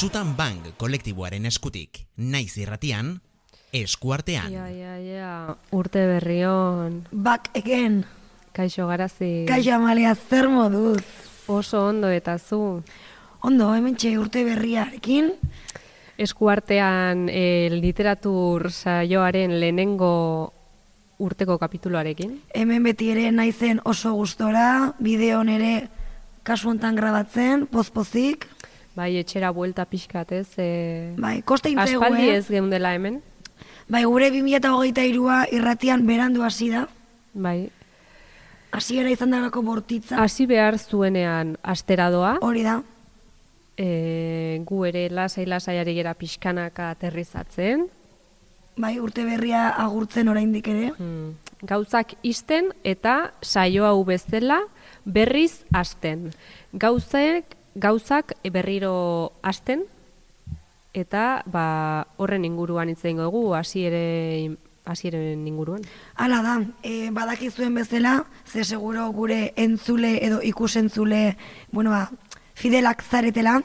Zutan Bank kolektiboaren eskutik, naiz irratian, eskuartean. Ja, ja, ja, urte berrion, Back again. kaixo garazi, Kaixo Amalia, zer moduz? oso ondo eta zu. Ondo, hemen urte berriarekin. Eskuartean e, literatur saioaren lehenengo urteko kapituloarekin. Hemen beti ere naizen oso gustora, bideon ere kasu hontan grabatzen, pozpozik. Bai, etxera buelta pixkat ez. E, Bai, koste intzegu, aspaldi eh? ez geundela hemen. Bai, gure 2008a irratian berandu hasi da. Bai, Hasiera izan dalako bortitza. hasi behar zuenean asteradoa, Hori da. e, gu ere lasai lasai ari gera pixkanaka aterrizatzen, Bai, urte berria agurtzen oraindik ere. Hmm. Gauzak isten eta saio hau bezala berriz hasten. Gauzek, gauzak berriro hasten eta ba, horren inguruan hitz egingo dugu hasiere hasieren inguruan. Hala da, e, badakizuen bezala, ze seguro gure entzule edo ikusentzule, bueno, ba, fidelak zaretela,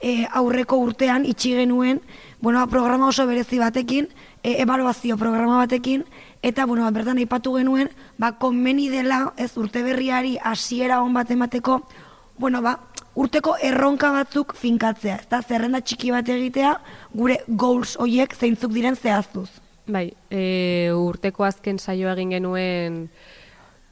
e, aurreko urtean itxi genuen, bueno, ba, programa oso berezi batekin, e, ebaluazio programa batekin, eta, bueno, ba, bertan aipatu genuen, ba, konmeni dela, ez urte berriari hasiera on bat emateko, bueno, ba, urteko erronka batzuk finkatzea, ezta zerrenda txiki bat egitea, gure goals hoiek zeintzuk diren zehaztuz. Bai, e, urteko azken saioa egin genuen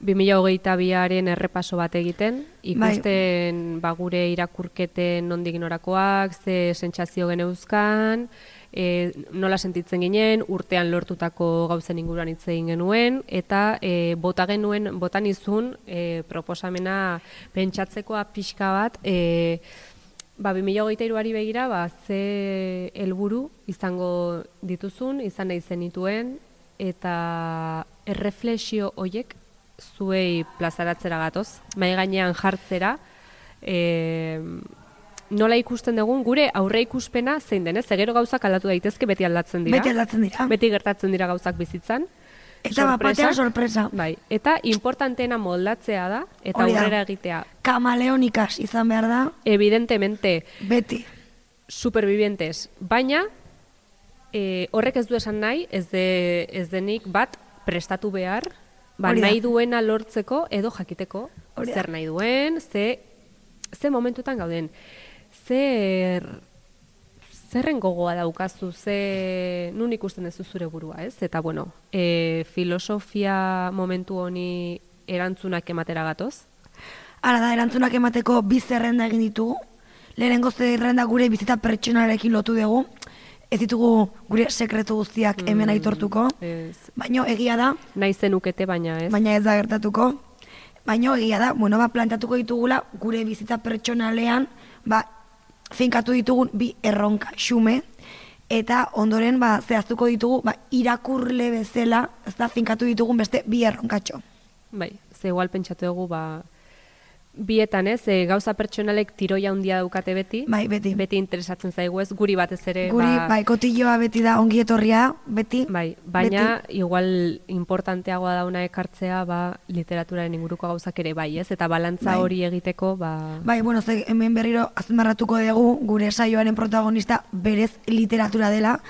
2022aren errepaso bat egiten, ikusten ba, gure irakurketen nondik norakoak, ze sentsazio geneuzkan, e, nola sentitzen ginen, urtean lortutako gauzen inguruan hitz egin genuen, eta e, bota genuen, botan izun, e, proposamena pentsatzekoa pixka bat, e, Ba, 2023ari begira, ba, ze helburu izango dituzun, izan nahi zenituen, eta erreflexio hoiek zuei plazaratzera gatoz, mai gainean jartzera, e, nola ikusten dugun, gure aurre ikuspena zein denez, egero gauzak aldatu daitezke beti aldatzen dira. Beti aldatzen dira. Beti gertatzen dira gauzak bizitzan. Eta batean sorpresa. Bai, eta importanteena moldatzea da, eta Hori da. aurrera egitea. Kamaleonikas izan behar da, Evidentemente, beti. supervivientes, baina e, horrek ez du esan nahi, ez, de, ez denik bat prestatu behar, ba, Hori da. nahi duena lortzeko edo jakiteko Hori da. zer nahi duen, ze, ze momentutan gauden, zer zerren gogoa daukazu, ze nun ikusten duzu zure burua, ez? Eta bueno, e, filosofia momentu honi erantzunak ematera gatoz, Hala da, erantzunak emateko bi zerrenda egin ditugu. Lehenengo zerrenda gure bizita pertsonarekin lotu dugu. Ez ditugu gure sekretu guztiak hemen aitortuko. ez, Baino egia da, nahi zenukete, baina ez. baina ez da gertatuko. Baino egia da, bueno, ba, plantatuko ditugula gure bizitza pertsonalean, ba, finkatu ditugun bi erronka xume, eta ondoren ba, zehaztuko ditugu ba, irakurle bezala, ez da, finkatu ditugun beste bi erronkatxo. Bai, ze igual pentsatu dugu, ba, bietan ez, e, gauza pertsonalek tiroia handia daukate beti, Bai, beti. beti interesatzen zaigu ez, guri batez ere, Guri, ba, bai, kotilloa beti da ongi etorria, beti. bai, baina igual importanteagoa dauna ekartzea, ba, literaturaren inguruko gauzak ere bai, ez, eta balantza Bai. hori egiteko, ba, Bai, bueno, ze hemen berriro azmarratuko dugu gure saioaren protagonista berez literatura dela,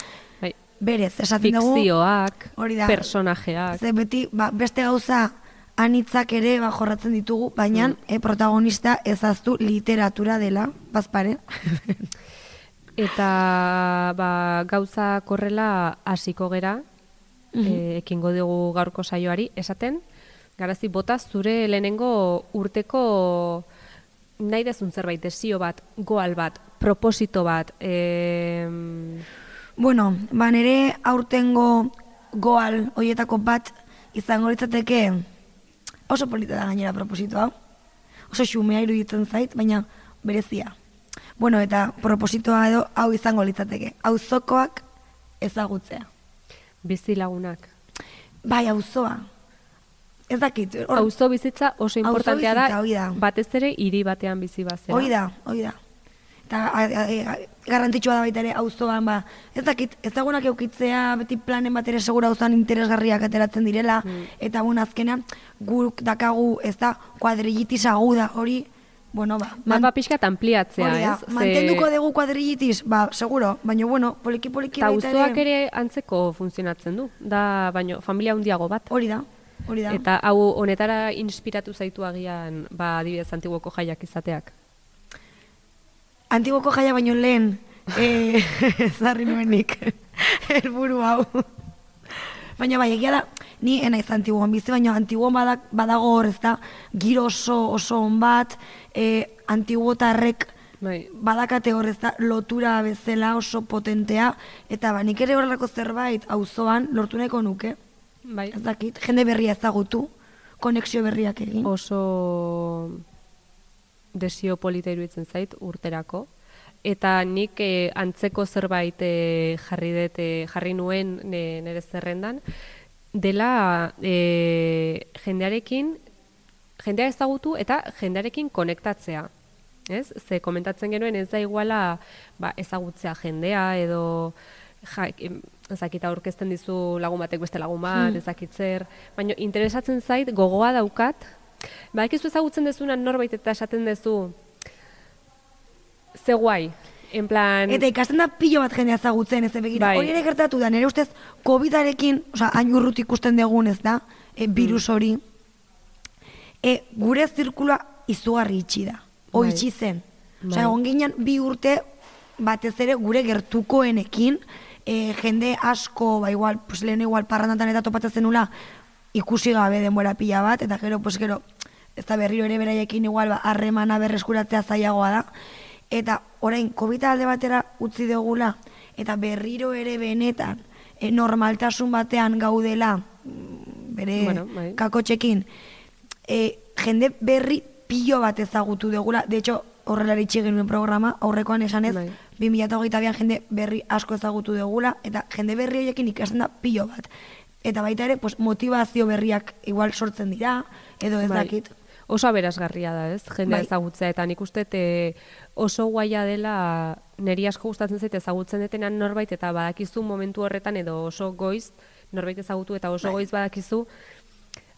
bai, berez, esaten dugu. fikzioak, personajeak, Ze beti, ba, beste gauza anitzak ere ba, jorratzen ditugu, baina Mm. eh, protagonista ezaztu literatura dela, bazpare. Eta ba, gauza korrela hasiko gera, Mhm. e, ekingo dugu gaurko saioari, esaten, garazi bota zure lehenengo urteko nahi dezun zerbait, desio bat, goal bat, proposito bat, e, bueno, ba, nere aurtengo goal hoietako bat izango litzateke oso polita da gainera proposito hau. Oso xumea iruditzen zait, baina berezia. Bueno, eta propositoa edo hau izango litzateke. Auzokoak ezagutzea. bizi lagunak. Bai, auzoa. Ez dakit. hor- Auzo bizitza oso importantea da, da. batez ere hiri batean bizi bazera. Hoi da, hoi da. Eta a- garrantzitsua da baita ere auzoan ba, ez dakit, ezagunak eukitzea beti planen bat ere segura auzan interesgarriak ateratzen direla eta bueno, azkenean guk dakagu, ez da, kuadrillitis aguda hori bueno, ba, Mapa pixka ampliatzea, hori da, ez? Ze- mantenduko dugu kuadrilitis, ba, seguro, baina, bueno, poliki poliki Eta baita auzoak ere antzeko funtzionatzen du, da, baino, familia handiago bat. Hori da, hori da. Eta hau honetara inspiratu zaitu agian, ba, adibidez, antiguoko jaiak izateak. Antigoko jaia baino lehen, eh, zarri nuenik, helburu hau. Baina bai, egia da, ni enaiz antiguan bizi, baina antiguan badak, badago hor, ez da, giro oso, oso on bat, eh, antiguotarrek Bai. badakate hor, ez da, lotura bezala oso potentea, eta ba, nik ere horrelako zerbait auzoan lortu nahiko nuke, Bai. ez dakit, jende berria ezagutu, konexio berriak egin. Oso desio polita iruditzen zait urterako. Eta nik eh, antzeko zerbait eh, jarri dut, eh, jarri nuen ne, nire zerrendan, dela eh, jendearekin, jendea ezagutu eta jendearekin konektatzea. Ez? Ze komentatzen genuen ez da iguala ba, ezagutzea jendea edo ja, ezakita aurkezten dizu lagun batek beste lagun bat, Hmm. ezakitzer, baina interesatzen zait gogoa daukat, badakizu ezagutzen dezunan norbait eta esaten dezu ze guai, en plan... Eta ikasten da pilo bat jendea ezagutzen ez begira. Bai. Hori ere gertatu da, nire ustez COVID-arekin, osea, hain urrut ikusten dugun ez da, e, virus hori, e, gure zirkulua izugarri itxi da. O Bai. itxi zen. Bai. Egon ginen bi urte batez ere gure gertukoenekin, e, jende asko, ba igual, pues lehen igual parrandatan eta topatzen zenula, ikusi gabe denbora pila bat, eta gero, pues gero, ez da berriro ere beraiekin igual, ba, harremana berreskuratzea zailagoa da. Eta orain, covid alde batera utzi dugula, eta berriro ere benetan, e, normaltasun batean gaudela, mm, bere Bueno, bai. kakotxekin, e, jende berri pilo bat ezagutu dugula, de hecho, horrela itxi genuen programa, aurrekoan esanez, Bai. 2008an jende berri asko ezagutu dugula, eta jende berri horiekin ikasten da pilo bat. Eta baita ere, pues, motivazio berriak igual sortzen dira, edo ez Bai. dakit. Oso aberasgarria da, ez? Jendea Bai. ezagutzea eta nik uste te oso guaia dela neri asko gustatzen zait ezagutzen detenan norbait eta badakizu momentu horretan edo oso goiz norbait ezagutu eta oso Bai. goiz badakizu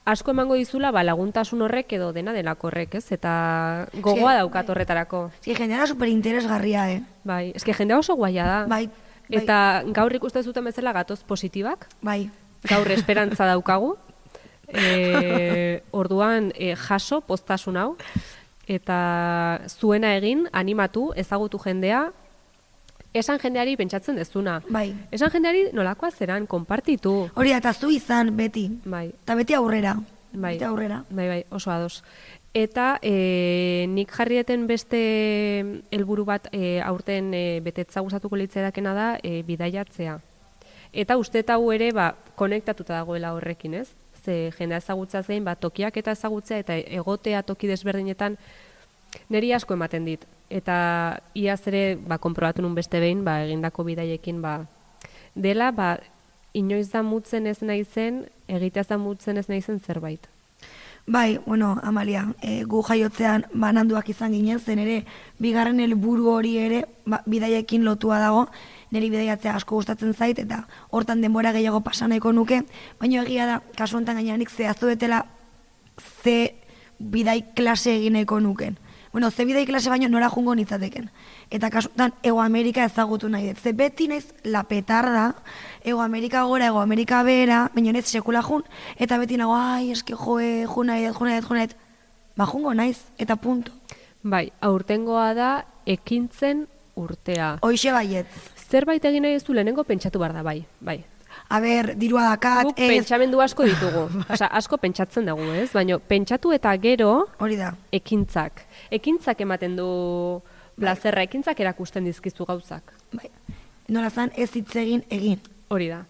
asko emango dizula ba laguntasun horrek edo dena delako horrek, ez? Eta gogoa Sí, daukat horretarako. Eske jendea da super interesgarria, eh? Bai, eske jendea oso guaia da. Bai, bai. Eta gaur ikusten zuten bezala gatoz positibak, Bai. Gaur esperantza daukagu. E, orduan e, jaso postasun hau eta zuena egin animatu ezagutu jendea esan jendeari pentsatzen dezuna. Bai. Esan jendeari nolakoa zeran konpartitu. Hori eta zu izan beti. Bai. Eta beti aurrera. Bai. Beti aurrera. Bai, bai, oso ados. Eta e, nik jarrieten beste helburu bat e, aurten e, betetza gustatuko litzaidakena da e, bidaiatzea. Eta uste hau ere ba, konektatuta dagoela horrekin, ez? Ze jendea ezagutza zein, ba, tokiak eta ezagutzea eta egotea toki desberdinetan niri asko ematen dit. Eta iaz ere ba, konprobatu nun beste behin ba, egindako bidaiekin ba, dela ba, inoiz da mutzen ez naizen, egiteaz da mutzen ez naizen zerbait. Bai, bueno, Amalia, e, gu jaiotzean bananduak izan ginen, zen ere, bigarren helburu hori ere, ba, bidaiekin lotua dago, niri bidaiatzea asko gustatzen zait, eta hortan denbora gehiago pasa nahiko nuke, baina egia da, kasu honetan gainenik zehaztu betela ze bidai klase egin nahiko nuken. Bueno, ze bidai klase baino nora jungo nitzateken. Eta kasu honetan, Ego Amerika ezagutu nahi dut. Ze beti naiz la petarda, Ego Amerika gora, Ego Amerika bera, baina naiz sekula jun, eta beti nago, ai, eske joe, jun nahi dut, jun nahi dut, jun nahi dut. Ba, jungo naiz, eta punto. Bai, aurtengoa da ekintzen urtea. Hoixe baietz. Zerbait egin nahi duzu lehenengo pentsatu behar da, bai, bai. A ber, dirua dakat, Guk ez, pentsamendu asko ditugu. Osea, asko pentsatzen dugu, ez? Baina pentsatu eta gero hori da. ekintzak. Ekintzak ematen du plazerra, ekintzak erakusten dizkizu gauzak. Bai. Nola zan, ez hitz egin, egin. Hori da.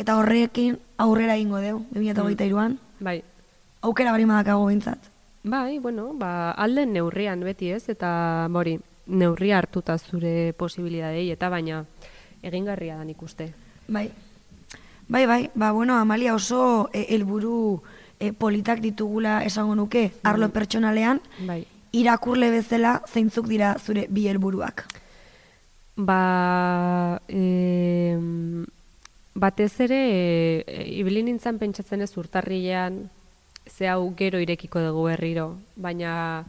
Eta horrekin aurrera egingo deu, 2023an. Bai. Aukera bari madakago bintzat. Bai, bueno, ba, alden neurrian beti ez, eta mori, neurria hartuta zure posibilidadei, eta baina egingarria da nik uste. Bai. Bai, bai, ba, bueno, Amalia oso e, helburu e, politak ditugula esango nuke, arlo pertsonalean, Bai. irakurle bezala zeintzuk dira zure bi helburuak. Ba, e, batez ere, e, ibili nintzen pentsatzen ez urtarrilean, ze hau gero irekiko dugu berriro, baina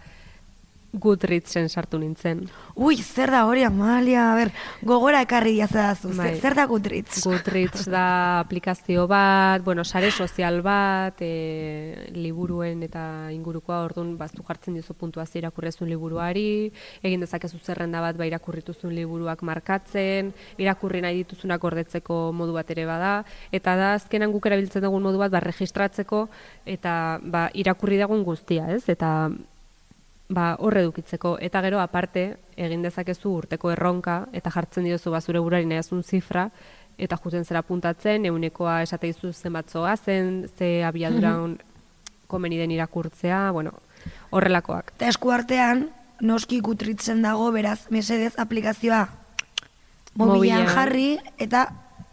Goodreadsen sartu nintzen. Ui, zer da hori, Amalia, a ber, gogora ekarri diazadazu, Bai. zer, da Goodreads? Goodreads da aplikazio bat, bueno, sare sozial bat, e, liburuen eta ingurukoa orduan baztu jartzen dizu puntuazio irakurrezun liburuari, egin dezakezu zerrenda bat ba irakurrituzun liburuak markatzen, irakurri nahi dituzunak gordetzeko modu bat ere bada, eta da azkenan guk erabiltzen dugun modu bat ba registratzeko eta ba irakurri dagun guztia, ez? Eta ba, horre edukitzeko. Eta gero, aparte, egin dezakezu urteko erronka, eta jartzen diozu bazure burari nahazun zifra, eta juten zera puntatzen, eunekoa esate izu zenbatzoa zen, ze abiadura on komeni den irakurtzea, bueno, horrelakoak. Eta esku artean, noski Goodreadsen dago, beraz, mesedez aplikazioa Mobilean. jarri, eta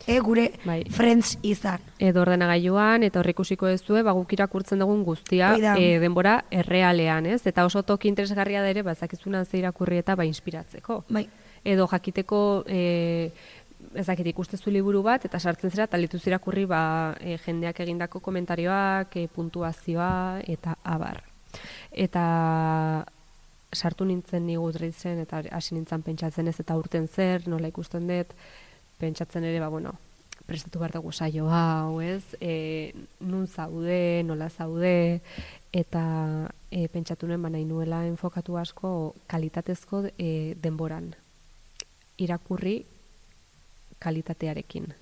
e, gure Bai. friends izan. Edo ordenagailuan, eta horrik ikusiko duzue, ba, guk irakurtzen dugun guztia, e, denbora errealean, ez? Eta oso toki interesgarria da ere, ba, zakizuna ze irakurri eta ba, inspiratzeko. Bai. edo jakiteko e, ez dakit ikustezu liburu bat eta sartzen zera eta lituz irakurri ba, e, jendeak egindako komentarioak, e, puntuazioa eta abar. Eta sartu nintzen ni Goodreadsen eta hasi nintzen pentsatzen ez eta urten zer, nola ikusten dut, pentsatzen ere, ba, bueno, prestatu behar dugu saio hau, ez? E, nun zaude, nola zaude, eta e, pentsatu nuen, ba, nahi nuela enfokatu asko kalitatezko e, denboran. Irakurri kalitatearekin.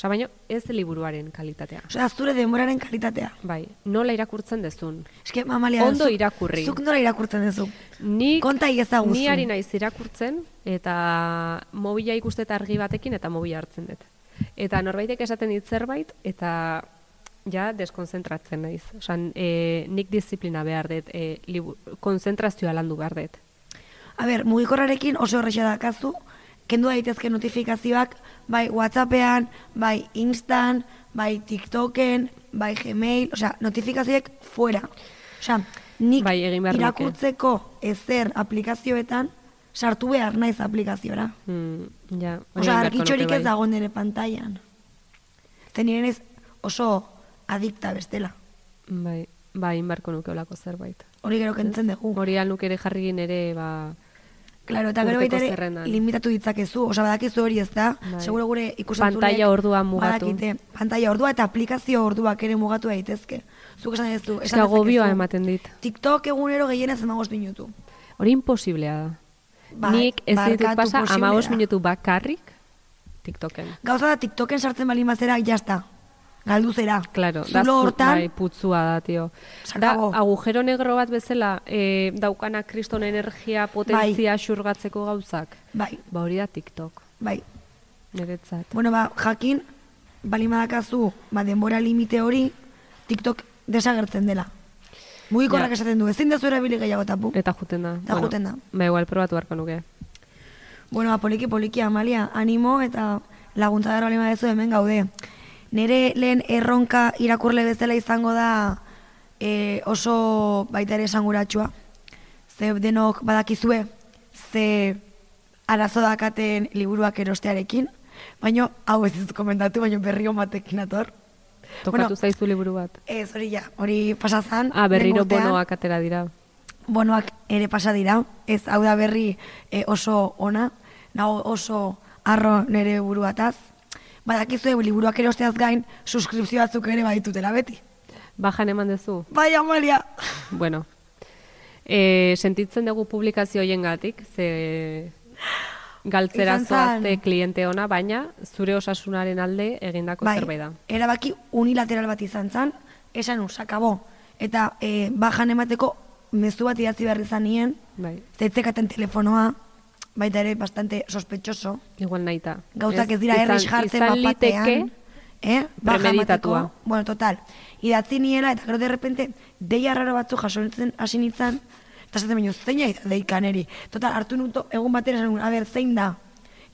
Osa, baina ez liburuaren kalitatea. Osea, zure denboraren kalitatea. Bai, nola irakurtzen dezun. Eske, mamalia, Ondo zuk- irakurri. Zuk nola irakurtzen duzu? Nik, Konta iezaguzu. Ni ari naiz irakurtzen, eta mobila ikustet argi batekin, eta mobila hartzen dut. Eta norbaitek esaten dit zerbait, eta ja deskonzentratzen naiz. Osa, e, nik disiplina behar dut, e, konzentrazioa landu behar dut. A ber, mugikorrarekin oso horreixa dakazu, kendu daitezke notifikazioak, bai Whatsappean, bai Instan, bai TikToken, bai Gmail, osea, notifikazioek fuera. Osea, nik Bai, egin irakurtzeko ezer aplikazioetan, sartu behar naiz aplikaziora. Hmm, ja, Osea, argitxorik ez dago nire pantailan. Zen nire naiz oso adikta bestela. Bai, bai, inbarko nuke olako zerbait. Hori gero kentzen dugu. Hori alnuk ere jarri ere, ba, Claro, eta gero baita ere limitatu ditzakezu, osea badakizu hori ez da, Bai. seguro gure ikusentzulek Pantaila ordua mugatu. Badakite, pantaila ordua eta aplikazio orduak ere mugatu daitezke. Zuk esan duzu, eske esan dezakezu, ematen dit. TikTok egunero gehienez 15 minutu. Hori imposiblea da. Bai, Nik ez ditut pasa posible amabos da. minutu bakarrik TikToken. Gauza da TikToken sartzen bali mazera, jazta. Galdu zera. Claro, da Zulo hortan, bai, putzua da, tio. Se Da, agujero negro bat bezala, e, daukana kriston energia potentzia xurgatzeko gauzak. bai, Ba hori da TikTok, bai. niretzat. Bueno, ba, jakin, bali madakazu, ba, denbora limite hori, TikTok desagertzen dela. Mugikorrak Ja. esaten du, ezin dezu erabili gehiago tapu. Eta juten da. Eta juten da. Ba, igual probatu beharko nuke. Bueno, ba, poliki poliki Amalia, animo eta laguntza dara balima dezu hemen gaude. Nere lehen erronka irakurle bezala izango da e, oso baita ere esanguratsua. Ze denok badakizue, ze arazo dakaten liburuak erostearekin, baino hau ez dut komentatu, baino berri batekin ator. Tokatu zaizu liburu bat. Ez, hori ja, hori pasazan. Ah, berriro lehengo urtean. bonoak atera dira. bonoak ere pasa dira, ez hau da berri e, oso ona, nago oso arro nere buruataz. Badakizue liburuak erosteaz gain, suskripzio batzuk ere baditutela beti. Bajan eman duzu? Bai, Amalia! Bueno, e, sentitzen dugu publikazio hoien gatik, ze galtzera zoazte kliente ona, baina zure osasunaren alde egindako bai, zerbait da. erabaki unilateral bat izan zan, esan usakabo. Eta e, bajan emateko mezu bat idatzi behar izan nien, Bai, zeitzekaten telefonoa, baita ere bastante sospechoso. igual nahita. Gauzak ez dira errex jartzen izan bapatean. liteke, eh? Baja emateko. Bueno, total. Idatzi niela eta gero de repente deia raro batzuk jaso nintzen hasi nintzen eta esaten baino zeina da deika neri. Total, hartu nuto egun batera esan nuen, a ber, zein da?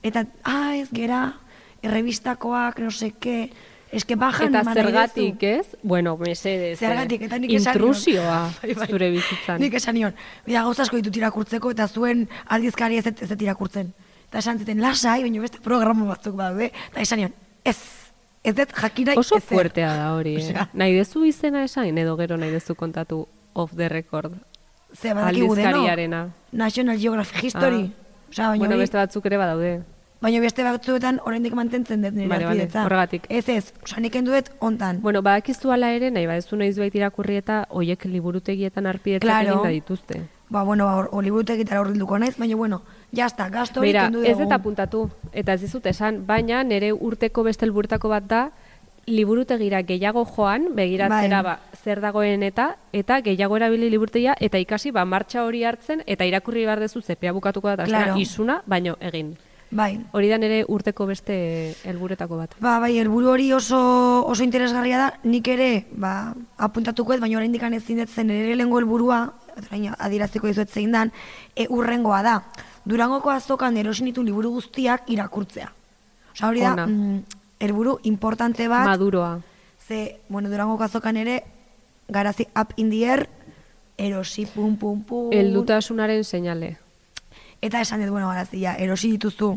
Eta, ah, ez gera, errebistakoak, no seke, eske bajan Eta zergatik, ez? Bueno, mesedez. eh, Zergatik, eta nik esan. Intrusioa Bai, bai. zure bizitzan. Nik esan nion, bida gauza ditut irakurtzeko eta zuen aldizkari ez ez irakurtzen. Eta esan zuten, lasai, baina beste programa batzuk badaude. Eta esan nion, ez, ez dut jakinai Oso ezer. fuertea da hori, eh? Osea. Nahi dezu izena esain edo gero nahi dezu kontatu off the record. ze badakigu deno. Aldizkariarena. National Geographic History. Ah. Baina Bueno, beste batzuk ere badaude. Baina beste batzuetan oraindik mantentzen dut nire harpidetza. horregatik. Ez ez, osea, nik kendu dut ontan. Bueno, badakizu ala ere, nahi badezu nahiz bait irakurri eta hoiek liburutegietan arpidetzak Claro. egin da dituzte. Ba, bueno, ba, hor- liburutegitara horrilduko naiz, baina bueno, jazta, gasto hori kendu ez dugu. eta apuntatu, eta ez dizut esan, baina nire urteko beste helburuetako bat da, liburutegira gehiago joan, begiratzera Bai. ba, zer dagoen eta, eta gehiago erabili liburutegia, eta ikasi ba, martxa hori hartzen, eta irakurri behar dezu zepea bukatuko da, claro. isuna, baino egin. Bai. Hori da nire urteko beste helburetako bat. Ba, bai, helburu hori oso oso interesgarria da, nik ere, ba, apuntatuko ez, baina oraindik ezin dut zen ere lehengo helburua, orain adieraziko dizuet zein dan, e, urrengoa da. Durangoko azokan erosi nitu liburu guztiak irakurtzea. Osa hori da, mm, helburu importante bat, Maduroa. ze, bueno, Durangoko azokan ere, garazi up in the air, erosi pum pum pum. Heldutasunaren seinale. Eta esan dut, bueno, garazia, erosi dituzu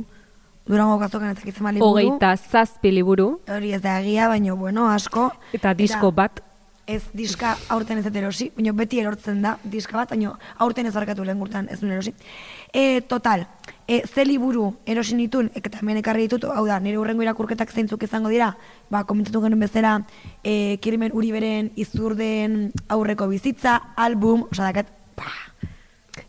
Durangoko azokan ezakitzen ma liburu. Hogeita zazpi liburu, Hori ez da egia, baina, bueno, asko. eta disko bat, Ez diska aurten ez erosi, baina beti erortzen da diska bat, baina aurten ez barkatu lehen gurtan ez duen erosi. E, total, e, ze liburu erosi nitun, eta hemen ekarri ditut, hau da, nire urrengo irakurketak zeintzuk izango dira, ba, komentatu genuen bezala, e, Kirimen Uriberen izurden aurreko bizitza, album, osa dakat, pa,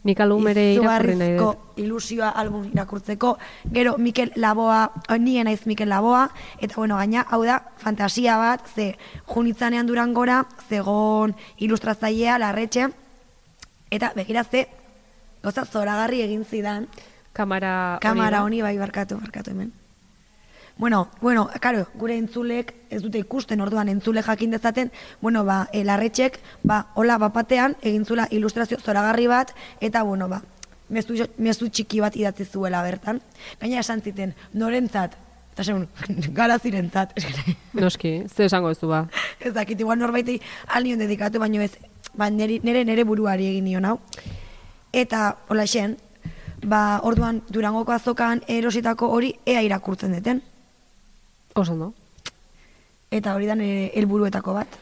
nik album ere irakurri nahi dut. ilusioa album irakurtzeko, gero Mikel Laboa, eh, nien naiz Mikel Laboa, eta bueno, gaina, hau da, fantasia bat, ze junitzanean durangora, zegon ilustratzailea, larretxe, eta begira ze, goza zoragarri egin zidan, Kamara, kamara honi bai barkatu, barkatu hemen. Bueno, bueno, karo, gure entzulek ez dute ikusten orduan entzule jakin dezaten, bueno, ba, e, larretxek, ba, hola bapatean, egin zula ilustrazio zoragarri bat, eta, bueno, ba, mezu, mezu txiki bat idatzi zuela bertan. Gaina esan ziten, norentzat, eta segun, garazirentzat, eske, Noski, ze esango ez du ba. ez dakit, igual norbaiti alnion dedikatu, baino ez, ba, nere, nere buruari egin nion hau. Eta, hola xen, ba, orduan, durangoko azokan erositako hori ea irakurtzen deten. Oso ondo. Eta hori da nire helburuetako bat.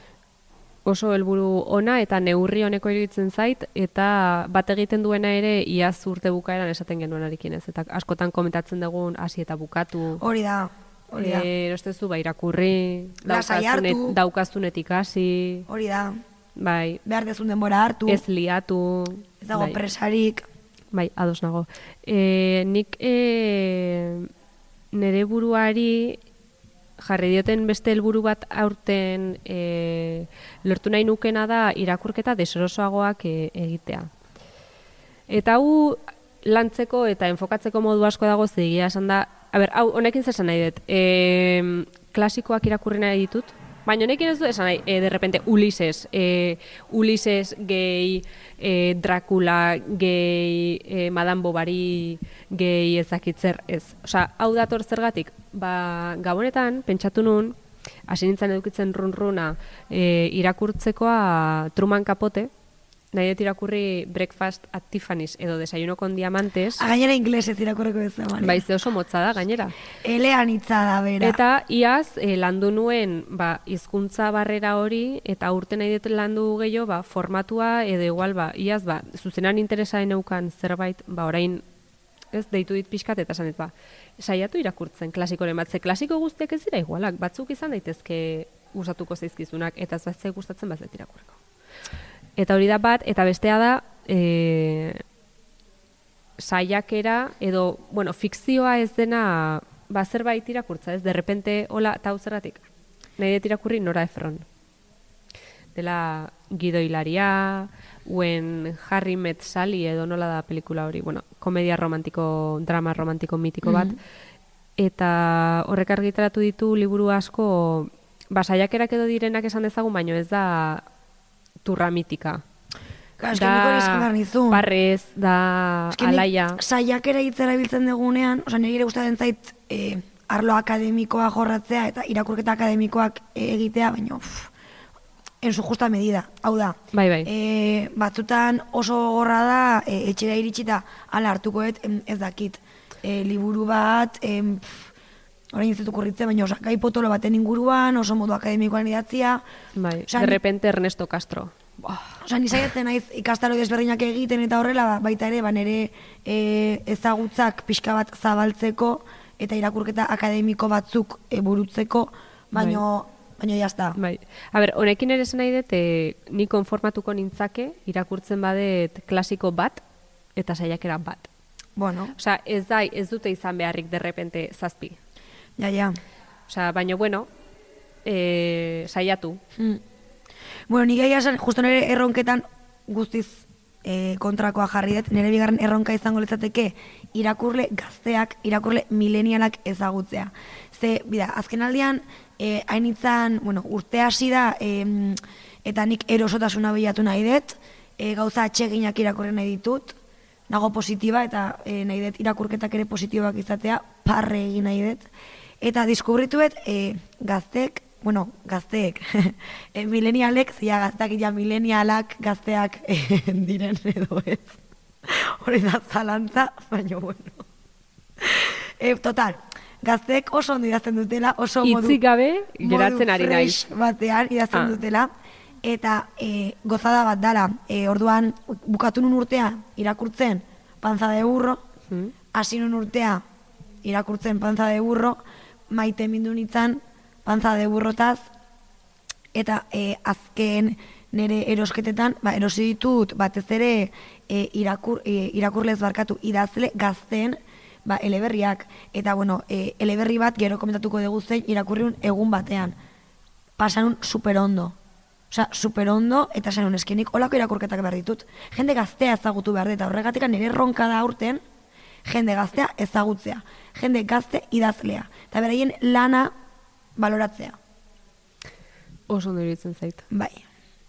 Oso helburu ona eta neurri honeko iruditzen zait eta bat egiten duena ere iaz urte bukaeran esaten genuenarekin ez eta askotan komentatzen dugun hasi eta bukatu. Hori da, hori da. Eh, erostezu ba irakurri, daukazunet, daukazunetik hasi, Hori da. bai, Behar dezun denbora hartu, ez liatu. ez dago bai. presarik. Bai, ados nago. E, nik e, nire buruari jarri dioten beste helburu bat aurten e, lortu nahi nukena da irakurketa deserosoagoak e, egitea. Eta hau lantzeko eta enfokatzeko modu asko dago zegia esan da, a ber, hau honekin zer esan nahi dut, e, klasikoak irakurri nahi ditut, baina honekin ez du esan nahi, e, de repente Ulises, e, Ulises gehi, e, Dracula gehi, e, Madame Bovary gehi ezakitzer ez. Osa, hau dator zergatik, ba, gabonetan, pentsatu nun, hasi nintzen edukitzen run-runa e, irakurtzekoa Truman Capote, nahi dut irakurri Breakfast at Tiffany's edo Desayuno con Diamantes, A gainera inglesez irakurreko ez da, bai ze oso motza da gainera. Elean hitza da, bera. Eta iaz e, landu nuen ba, hizkuntza barrera hori eta urte nahi dut landu gehiago ba, formatua edo igual ba, iaz ba, zuzenan interesaen neukan zerbait ba, orain ez deitu dit pixkat eta esan dit ba, saiatu irakurtzen klasikoren bat, ze klasiko guztiak ez dira igualak, batzuk izan daitezke gustatuko zaizkizunak eta ez batzuk gustatzen bazet irakurreko. Eta hori da bat, eta bestea da, e, saiakera edo, bueno, fikzioa ez dena ba, zerbait irakurtza, ez? De repente, hola, eta hau zergatik. Nahi dut irakurri Nora Efron. Dela Guido Hilaria, uen Harry Met Sally edo nola da pelikula hori, bueno, komedia romantiko, drama romantiko mitiko bat. Eta horrek argitaratu ditu liburu asko, ba, saiakerak edo direnak esan dezagun, baino ez da turra mitika. Ka, nizun. Barrez, da Eske nik alaia. Saiakera hitz erabiltzen dugunean, osea, nire gustatzen zait e, arlo akademikoa jorratzea eta irakurketa akademikoak e, egitea, baina uf, en su justa medida. Hau da, Bai, bai. e, batzutan oso gorra da e, etxera iritsita ala hartukoet ez dakit. E, liburu bat, em, orain ez dut okurritzen, baina osakai potolo baten inguruan, oso modu akademikoan idatzia. Bai, Osea, de repente Ernesto Castro. Osa, ni saiatzen naiz ikastaro desberdinak egiten eta horrela ba, baita ere, ba, nire e, ezagutzak pixka bat zabaltzeko eta irakurketa akademiko batzuk e, burutzeko, baino, baino jazta. Bai. A ber, honekin ere esan nahi dut, e, ni konformatuko nintzake irakurtzen badet klasiko bat eta saiakera bat. Bueno, Osea, ez da, ez dute izan beharrik derrepente zazpi. ja, ja. Osea, baino bueno, e, saiatu. Mm. Bueno, ni gaia esan, justo nire erronketan guztiz e, kontrakoa jarri dut, nire bigarren erronka izango litzateke irakurle gazteak, irakurle milenialak ezagutzea. Ze, bida, azken aldian, e, hainitzan, bueno, urte hasi da, em, eta nik erosotasuna bilatu nahi dut, e, gauza atseginak irakurri nahi ditut, nago positiba eta e, nahi dut irakurketak ere positibak izatea, parre egin nahi dut. Eta diskubrituet e, gaztek, bueno, gazteek, e, milenialek, zia gazteak ja milenialak gazteak e, diren edo ez. Hori da zalantza, baina bueno. E, total, gazteek oso ondo idazten dutela, oso modu... Hitzik gabe, geratzen ari modu naiz. batean idazten Ah. dutela. Eta e, gozada bat dala, e, orduan bukatu nun urtea irakurtzen panza de burro, Mm. hasi nun urtea irakurtzen panza de burro, maite mindu nintzen panza de burrotaz, eta e, azken nire erosketetan, ba, erosi ditut batez ere e, irakur, e, irakurlez barkatu idazle gazten ba, eleberriak. Eta bueno, e, eleberri bat gero komentatuko dugu zein irakurriun egun batean. Pasanun super ondo. Osea, super ondo, eta zenun eskenik olako irakurketak behar ditut. Jende gaztea ezagutu behar eta horregatik nire erronka da aurten, jende gaztea ezagutzea. Jende gazte idazlea. Eta beraien lana baloratzea. Oso ondo iruditzen zait. Bai.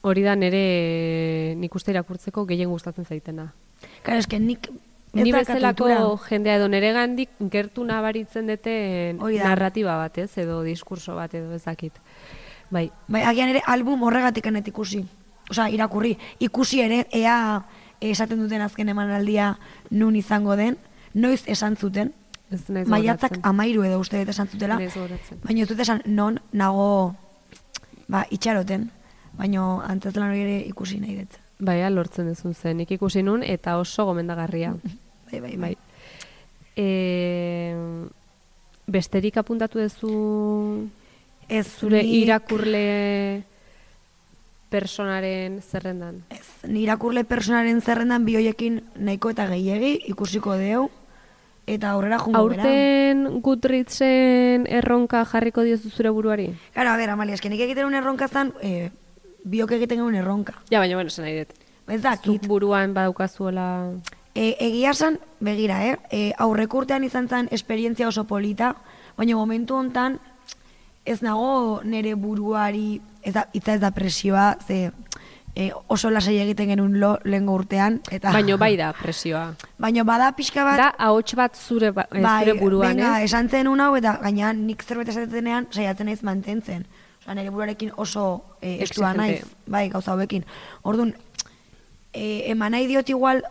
Hori da nire nik uste irakurtzeko gehien gustatzen zaitena. Karo, eske nik Ni bezalako jendea edo nere gandik gertu nabaritzen da. narratiba bat, ez? Edo diskurso bat edo ezakit. Bai, Bai, agian ere album horregatik anet ikusi. Osea, irakurri. Ikusi ere, ea esaten duten azken emanaldia nun izango den, noiz esan zuten, ez naiz maiatzak amairu edo uste dut esan zutela, Naiz gogoratzen. baina ez dut esan non nago ba, itxaroten, baina antzazlan hori ere ikusi nahi dut. Bai, lortzen duzun zen. Nik ikusi nun eta oso gomendagarria. Bai, bai, bai. bai. E, besterik apuntatu duzu Ez zure nik- irakurle personaren zerrendan. Ez, ni irakurle personaren zerrendan bi hoiekin nahiko eta gehiegi ikusiko deu, eta aurrera jungo bera. Aurten Goodreadsen erronka jarriko diozu zure buruari? Claro, a ver, Amalia, eske nik egiten un erronka zan, eh, biok egiten genuen erronka. Ja, baina, bueno, nahi dut. Ez dakit. Zuk buruan badaukazuela... E, egia esan, begira, eh? E, aurreko urtean izan zen esperientzia oso polita, baina momentu hontan ez nago nere buruari, ez da, itza ez da presioa, ze e, oso lasai egiten genuen lo, lehengo urtean. Eta, Baina bai da presioa. Baina bada pixka bat, Da, ahots bat zure, ba, eh, zure buruan, venga, ez? esan zen hau, eta gaina nik zerbait esatenean saiatzen naiz mantentzen. Osa, nire buruarekin oso e, estua naiz, bai, gauza hauekin. Orduan, e, eman nahi diot igual,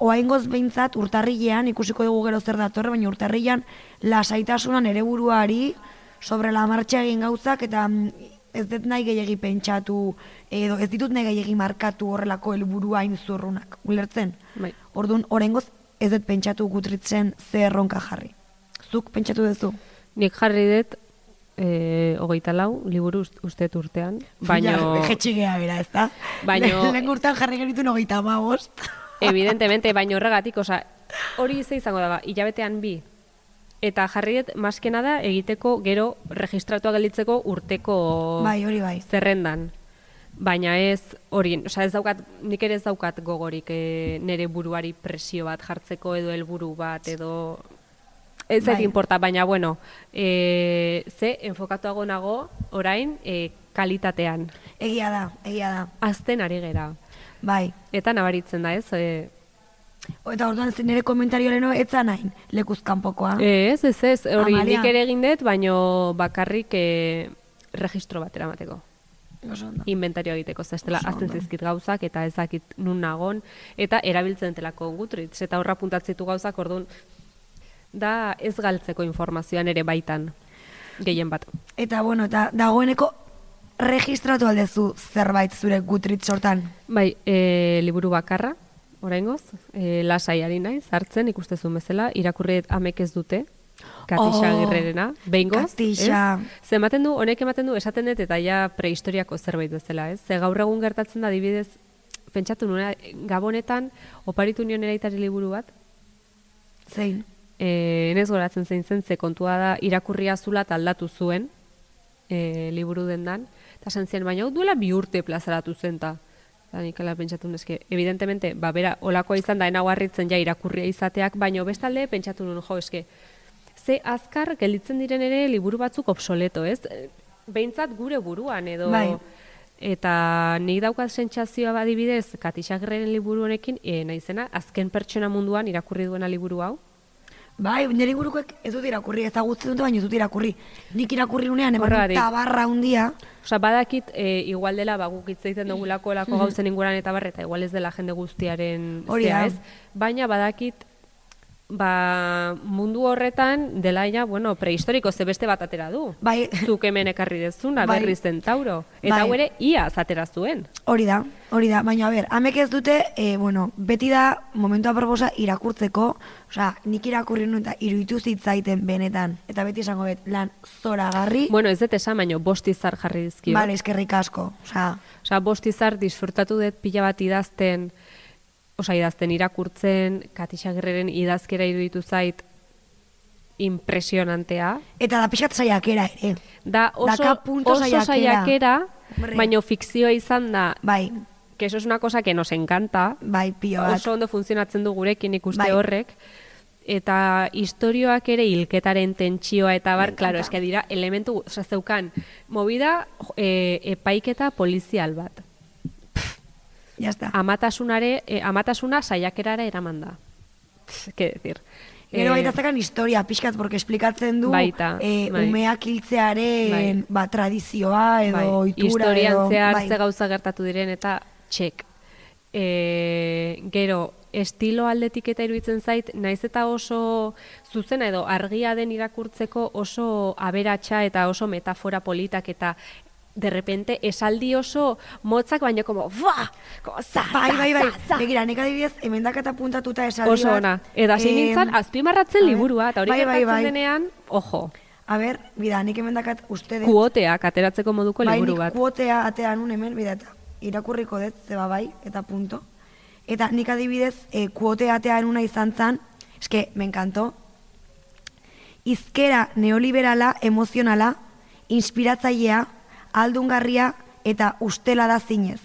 oaingoz behintzat urtarrilean, ikusiko dugu gero zer datorre, baina urtarrilean lasaitasunan ere buruari sobre la marcha egin gauzak, eta mm, ez dut nahi gehiagi pentsatu, edo ez ditut nahi gehiagi markatu horrelako helburua hain zurrunak, ulertzen? Bai. Orduan, oraingoz ez dut pentsatu gutritzen ze erronka jarri. Zuk pentsatu duzu? Nik jarri dut, eh, hogeita lau, liburu ust- uste urtean, baino... Ja, jetxigea bera, ez da? Baino- Lehen urtean jarri genituen hogeita bost. Evidentemente, baino horregatik, oza, hori ze izango da, hilabetean bi. Eta jarri dut, maskena da, egiteko gero registratua gelditzeko urteko bai, hori bai. zerrendan. Baina ez hori, osea ez daukat, nik ere ez daukat gogorik e, nere buruari presio bat jartzeko edo helburu bat edo ez Bai. importa, baina bueno, e, ze enfokatuago nago orain e, kalitatean. Egia da, egia da. Azten ari gera. Bai. Eta nabaritzen da, ez? E, Eta orduan nire komentario leno etza nahin, lekuz kanpokoa. ez, ez, ez, hori nik ere egin dut, baino bakarrik e, registro bat eramateko. Inventario egiteko, Oso azten zizkit gauzak eta ez dakit nun nagon, eta erabiltzen telako gutritz, eta horra puntatzitu gauzak, orduan, da ez galtzeko informazioan ere baitan, gehien bat. Eta bueno, eta dagoeneko registratu aldezu zerbait zure Goodreads sortan? Bai, e, liburu bakarra, oraingoz, e, lasai ari naiz, hartzen ikustezun bezala, irakurri amek ez dute, Katixa Oh, Agirrerena, behingoz, Katixa. ez? Ze ematen du, honek ematen du, esaten dut eta ja prehistoriako zerbait bezala, ez? Ze gaur egun gertatzen da, adibidez, pentsatu nuna, gabonetan, oparitu nion eraitari liburu bat, Zein? e, nez goratzen zein zen, ze kontua da, irakurria zula aldatu zuen, e, liburu dendan, eta esan zien, baina duela bi urte plazaratu zen, eta eta nik ala pentsatu neske, evidentemente, ba, bera, olakoa izan da, enau harritzen ja irakurria izateak, baina bestalde pentsatu nuen, jo, eske, ze azkar gelditzen diren ere liburu batzuk obsoleto, ez? Behintzat gure buruan, edo... Bai. Eta nik daukat sentsazioa badibidez, Katixagreren liburu honekin, e, naizena, azken pertsona munduan irakurri duena liburu hau. Bai, nire ingurukoek ez dut irakurri, ezagutzen dute, baina ez dut irakurri. Nik irakurri unean, eman tabarra hundia, Osa, badakit, e, igual dela, ba, guk egiten dugulako lako gauzen inguran eta bar, eta igual ez dela jende guztiaren Hori ez? Baina badakit, ba, mundu horretan dela ja, bueno, prehistoriko ze beste bat atera du. Bai. Zuk hemen ekarri dezuna, Bai. berriz Centauro. Eta Bai. ere, ia zatera zuen. hori da, hori da. Baina, a ber, amek ez dute, e, bueno, beti da momentua proposa irakurtzeko, osea, nik irakurri nuen eta iruditu zitzaiten benetan. Eta beti esango bet, lan zoragarri, Bueno, ez dut esan, baino bost izar jarri dizkio. Bale, eskerrik asko. Osea, Osa, bost izar disfrutatu dut pila bat idazten, osa, idazten irakurtzen, Katixagirreren idazkera iruditu zait impresionantea. eta da pixkat saiakera ere. Da oso, Daka punto oso saiakera. baino fikzioa izan da, Bai, que eso es una cosa que nos encanta, bai, pilo bat. oso ondo funtzionatzen du gurekin ikuste Bai. horrek, eta istorioak ere hilketaren tentsioa eta bar, claro, eske dira elementu, oza, zeukan, movida e, epaiketa polizial bat. Ya está. Amatasunare, e, amatasuna saiakerara eraman da. Ke decir. Gero Eh, baita zakan historia pixkat, porque esplikatzen du Baita, eh, bai. umeak hiltzearen Bai. ba, tradizioa edo bai, ohitura historian edo... zehar bai. ze gauza gertatu diren eta txek. E, gero, estilo aldetik eta iruditzen zait, naiz eta oso zuzena edo argia den irakurtzeko oso aberatsa eta oso metafora politak eta de repente esaldi oso motzak baino como como za, Bai, bai, bai. za, za. Begira, nik adibidez, emendak eta puntatuta esaldi Oso ona. Eta hasi em, nintzen, azpimarratzen liburua, eta hori bai, bai, bai. denean, ojo, A ber, bida, nik emendakat uste dut... kuoteak ateratzeko moduko bai, liburu bat. kuotea atea nun hemen, bida, eta irakurriko dut, zeba bai, eta punto. Eta nik adibidez, e, kuotea atea nuna izan zan, eske, me encantó, izkera neoliberala, emozionala, inspiratzailea, aldungarria eta ustela da zinez.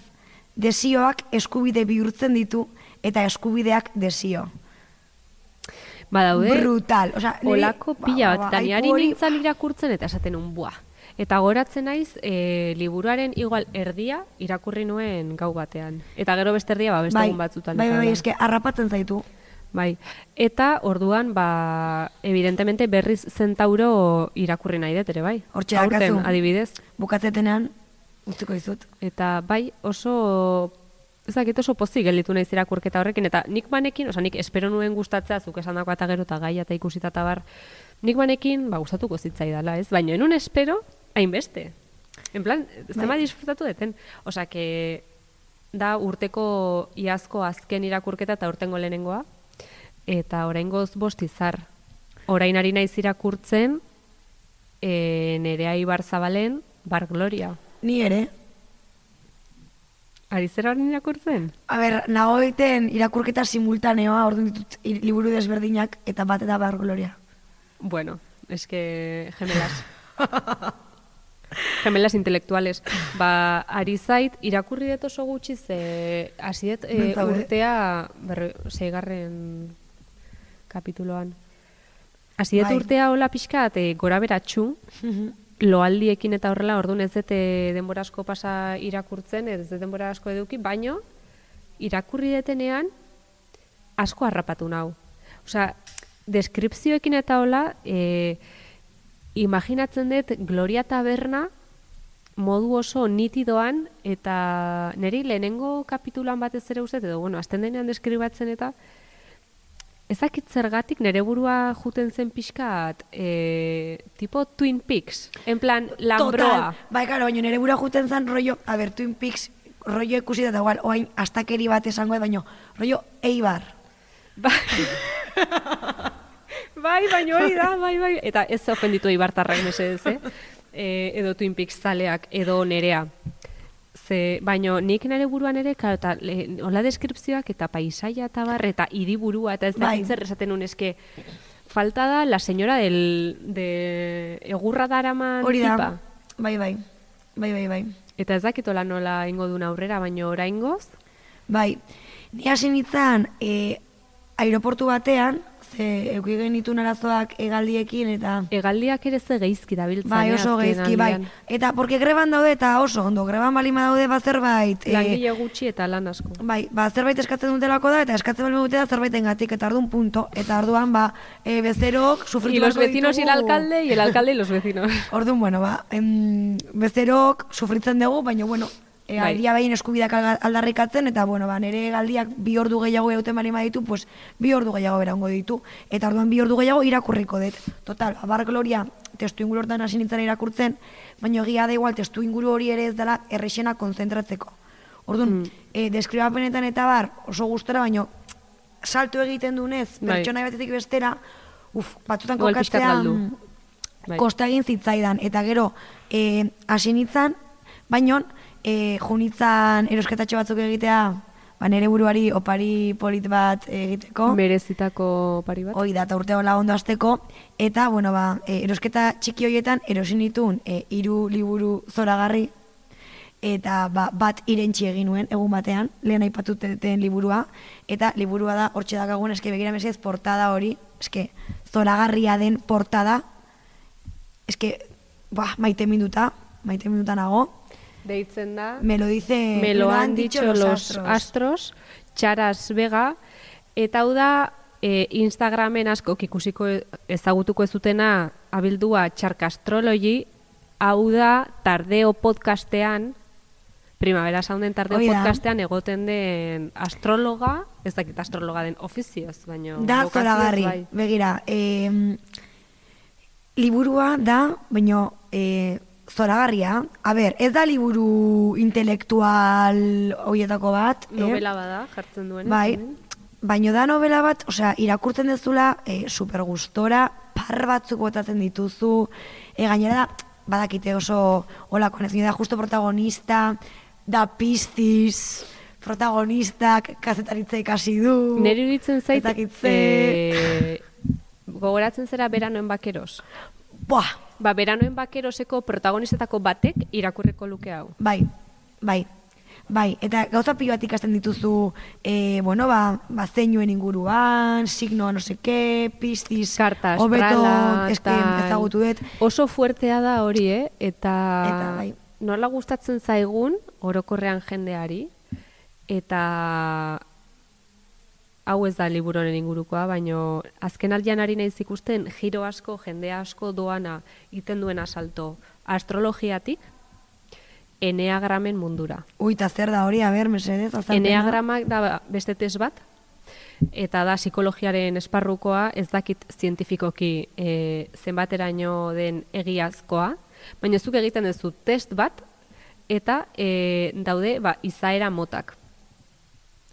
Desioak eskubide bihurtzen ditu eta eskubideak desio. Badaude, Brutal. Osea, niri- olako ba, pila ba, bat, eta niari hori- nintzen irakurtzen eta esaten un buah. Eta goratzen naiz, e, liburuaren igual erdia irakurri nuen gau batean. Eta gero beste erdia ba, beste bai, batzutan. bai, bai, bai, eske harrapatzen zaitu. Bai. Eta orduan, ba, evidentemente berriz zentauro irakurri nahi dut ere, bai. Hortxe Aurten, adibidez. Bukatzetenean, utziko dizut. Eta bai, oso ez dakit oso pozik gelditu naiz irakurketa horrekin eta nik banekin, osea nik espero nuen gustatzea zuk esandako eta gero eta gaia eta ikusita eta bar. Nik banekin ba gustatuko zitzaidala, ez? Baina enun espero hainbeste. En plan, zema Bai. disfrutatu deten. Osea que da urteko iazko azken irakurketa eta urtengo lehenengoa eta oraingoz bost izar. Orain ari naiz irakurtzen e, Nerea Ibar Zabalen Bar Gloria. Ni ere. Ari zera hori irakurtzen? A ber, nago egiten irakurketa simultaneoa, orduan ditut liburu desberdinak eta bat eta bar gloria. Bueno, es que gemelas. gemelas intelektuales. Ba, ari zait, irakurri dut oso gutxi ze hasi dut e, be. urtea berre, seigarren kapituloan. Hasi dut Bai. urtea hola pixkat e, gora beratxu, loaldiekin eta horrela, orduan ez dut e, denbora asko pasa irakurtzen, ez dut denbora asko eduki, baino irakurri detenean asko harrapatu nau. Osea, deskripzioekin eta hola, e, imaginatzen dut Gloria Taberna modu oso nitidoan eta niri lehenengo kapitulan batez ere uste, edo bueno, azten denean deskribatzen eta Ezakit zergatik nere burua juten zen pixkat, e, tipo Twin Peaks, en plan, lambroa. Total, bai, karo, baina nire bura juten zen rollo, a ber, Twin Peaks, rollo ikusi da, igual, oain, astakeri bat esango, edo, baino, rollo, eibar. Bai, bai, baina hori da, bai, bai. Eta ez ofenditu ibartarrak mesedez, eh? E, edo Twin Peaks zaleak, edo nerea. Ze, baino, nik nire buruan ere, karo, eta le- hola deskripzioak eta paisaia eta bar, eta hiriburua eta ez da Bai. zer esaten nun eske, falta da la señora del, de egurra daraman Hori da, tipa. bai, bai, bai, bai, bai. Eta ez dakitola nola ingo duen aurrera, baino oraingoz, Bai, ni hasi nintzen e, aeroportu batean, ze euki genitun arazoak egaldiekin eta... hegaldiak ere ze geizki dabiltzan. Bai, eh, oso geizki, bai. Eta, porque greban daude eta oso ondo, greban balima daude ba zerbait... e, Langile gutxi eta lan asko. Bai, ba, zerbait eskatzen dutelako da, eta eskatzen bali dute da zerbaiten gatik, eta ardun punto. Eta orduan, ba, e, bezerok sufritu Y los vecinos y el ditugu- alcalde, y el alcalde y los vecinos. Orduan, bueno, ba, em, bezerok sufritzen dugu, baina, bueno, e, Bai. aldia behin eskubidak aldarrikatzen, eta, bueno, ba, nire galdiak bi ordu gehiago euten bali ditu, pues, bi ordu gehiago berango ditu. Eta orduan bi ordu gehiago irakurriko dut. Total, ba, bar gloria, testu inguru hortan hasi nintzen irakurtzen, baina egia da igual, testu inguru hori ere ez dela errexena konzentratzeko. Orduan, Mm. e, deskribapenetan eta bar, oso gustora, baina salto egiten dunez, Bai. pertsona batetik bestera, uf, batzutan kokatzea, mm, Bai. kosta egin zitzaidan. Eta gero, e, hasi nintzen, baino, e, junitzan erosketatxo batzuk egitea, ba, nere buruari opari polit bat egiteko. Merezitako pari bat. Hoi da, eta urte hola ondo azteko, eta, bueno, ba, e, erosketa txiki horietan erosin ditun e, hiru liburu zoragarri, eta ba, bat irentxi egin nuen egun batean, lehen aipatuten liburua, eta liburua da, hortxe dakagun, eske begira mesez, portada hori, eske zoragarria den portada, eske, ba, maite minuta, maite minuta nago, Deitzen da, me lo dice, me lo han dicho los astros, Charas Vega, eta hau da e, Instagramen asko ikusiko ezagutuko ez zutena abildua Charkastrology, hau da Tardeo podcastean, Primavera Sounden Tardeo Hoi da. podcastean egoten den astrologa, ez dakit astrologa den ofizioz, baina Da zoragarri, bai. begira, e, liburua da, baino e, zoragarria. A ber, ez da liburu intelektual horietako bat. eh? Novela bada, jartzen duen. Bai, baino da novela bat, osea, irakurtzen dezula e, super gustora, par batzuk botatzen dituzu, e, gainera da, badakite oso olako ez da justo protagonista, da piztiz, protagonistak kazetaritza ikasi du. Neri iruditzen zait, eh, gogoratzen zera beranoen bakeros. Buah, Ba, beranoen bakeroseko protagonistetako batek irakurriko luke hau. Bai, bai, bai. Eta gauza pilo bat ikasten dituzu, e, bueno, ba, ba zeinuen inguruan, signoa no seke, piztiz, Karta hobeto, ezagutu dut. Oso fuertea da hori, eh? Eta, Eta bai. nola gustatzen zaigun orokorrean jendeari, eta hau ez da liburu honen ingurukoa, baino azken aldian ari naiz ikusten giro asko, jende asko doana iten duen asalto astrologiatik, eneagramen mundura. Ui, eta zer da hori, a ber, mesedez. Eneagramak da beste test bat, eta da psikologiaren esparrukoa, ez dakit zientifikoki e, zenbateraino den egiazkoa, baina zuk egiten duzu test bat, eta e, daude ba, izaera motak.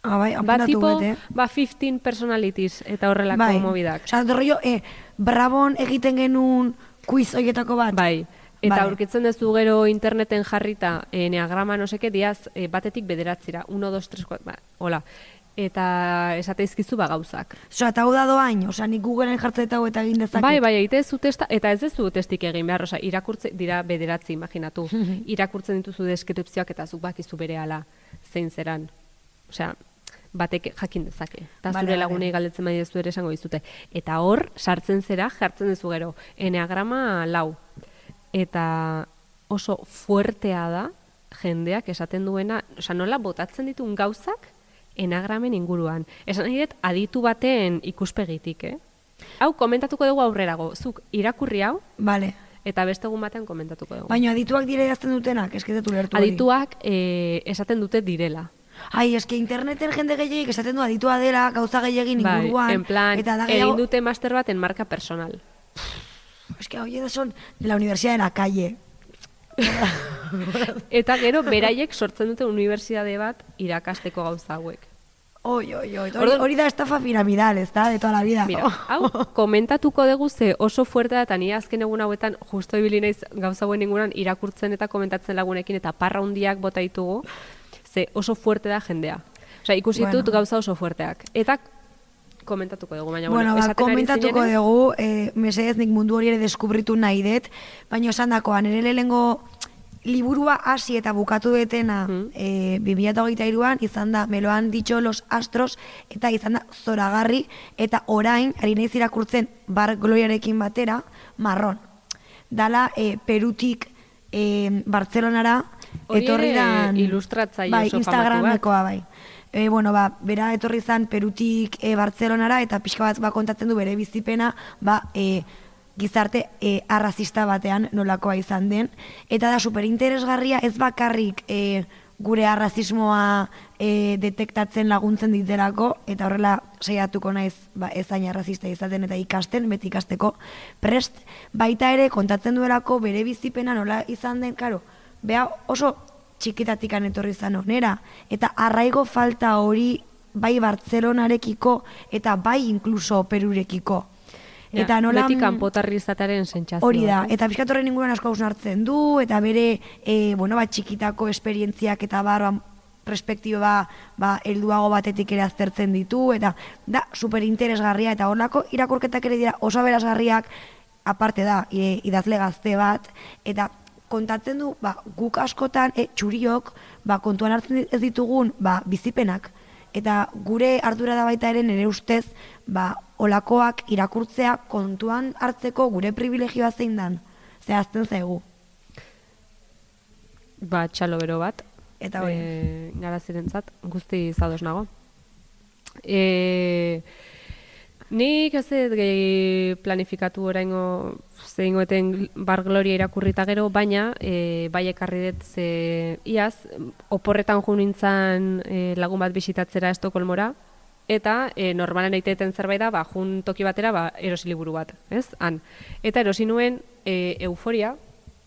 Ah, bai, Ba, tipo, bet, eh? ba, 15 personalities eta horrelako Bai, mobidak. Osa, rollo, e, brabon egiten genuen quiz horietako bat. Bai, eta Vale. aurkitzen duzu gero interneten jarrita e, neagrama no seke diaz e, batetik bederatzira, 1, 2, 3, 4, ba, hola. Eta esateizkizu ba gauzak. Osa, eta hau da doain, osa, nik Googleen jartzen eta eta egin dezaket. Bai, bai, egite zu testa, eta ez dezu testik egin behar, osea, irakurtze, dira bederatzi, imaginatu. irakurtzen dituzu deskripzioak eta zuk bakizu bere ala zein zeran. Osea, batek jakin dezake. Eta Bale, zure lagunei galdetzen bai ere esango dizute. Eta hor, sartzen zera, jartzen duzu gero, eneagrama lau. Eta oso fuertea da, jendeak esaten duena, osea, nola botatzen ditun gauzak, enagramen inguruan. Esan nahi dut, aditu baten ikuspegitik, eh? Hau, komentatuko dugu aurrerago. Zuk irakurri hau, Vale. eta beste egun batean komentatuko dugu. Baina adituak dire idazten dutenak, esketetu lertu. Adituak eh, esaten dute direla. Ai, eske interneten jende gehiagik esaten du aditua dela, gauza gehiagin inguruan. Bai, en plan, eta da egin gehiago, dute master bat en marka personal. eske hau da son de la Universidad de la Calle. Eta gero, beraiek sortzen dute unibertsitate bat irakasteko gauza hauek. Oi, oi, oi, hori, hori da estafa piramidal, ez da, de toda la vida. Mira, hau, komentatuko dugu ze oso fuerte da, eta ni azken egun hauetan justo ibili naiz gauza hauen inguruan irakurtzen eta komentatzen lagunekin eta parra hundiak bota ditugu, ze oso fuerte da jendea. Osea, ikusi Bueno. dut gauza oso fuerteak. Eta komentatuko dugu, baina Bueno, ba, esaten ari komentatuko dugu, eh, mesedez nik mundu hori ere deskubritu nahi dut, baina esan dakoan, ere lehengo liburua hasi eta bukatu detena Mhm. eh, 2008an izan da Meloan dicho los astros eta izan da zoragarri eta orain ari naiz irakurtzen bar gloriarekin batera marron. Dala eh, Perutik eh, Bartzelonara etorri dan ilustratzaile bai. Instagramekoa bai. E, bueno, ba, bera etorri zan Perutik e, Bartzelonara eta pixka bat ba, kontatzen du bere bizipena ba, e, gizarte e, arrazista batean nolakoa izan den. Eta da superinteresgarria ez bakarrik e, gure arrazismoa e, detektatzen laguntzen ditelako, eta horrela saiatuko naiz ba, ez hain arrazista izaten eta ikasten, beti ikasteko prest, baita ere kontatzen duelako bere bizipena nola izan den, karo, Bea oso txikitatikan etorri izan onera, eta arraigo falta hori bai Bartzelonarekiko eta bai inkluso Perurekiko. Eta Ja, nola... Beti kanpotarri izatearen sentsazioa. Hori da, eta pixkat horren inguruan asko hausnartzen du, eta bere, e, bueno, ba, txikitako esperientziak eta bar, ba, respektiba, ba, helduago batetik ere aztertzen ditu, eta da, super interesgarria, eta horlako irakurketak ere dira oso berazgarriak, aparte da, e, idazle gazte bat, eta kontatzen du, ba, guk askotan, e, txuriok, ba, kontuan hartzen ez ditugun, ba, bizipenak, eta gure ardura da baita ere nire ustez, ba, olakoak irakurtzea kontuan hartzeko gure privilegioa zein dan. Zehazten zaigu. Ba, txalo bero bat. Eta hori. E, garazirentzat, guzti zadoz nago. E, nik ez dut gehi planifikatu oraingo zeingoeten bar gloria irakurrita gero, baina e, bai ekarri dut ze iaz, oporretan jo nintzan e, lagun bat bisitatzera Estokolmora, eta e, normalan egiteten zerbait da, ba, jun toki batera, ba, erosi liburu bat, ez? Han. Eta erosi nuen e, euforia,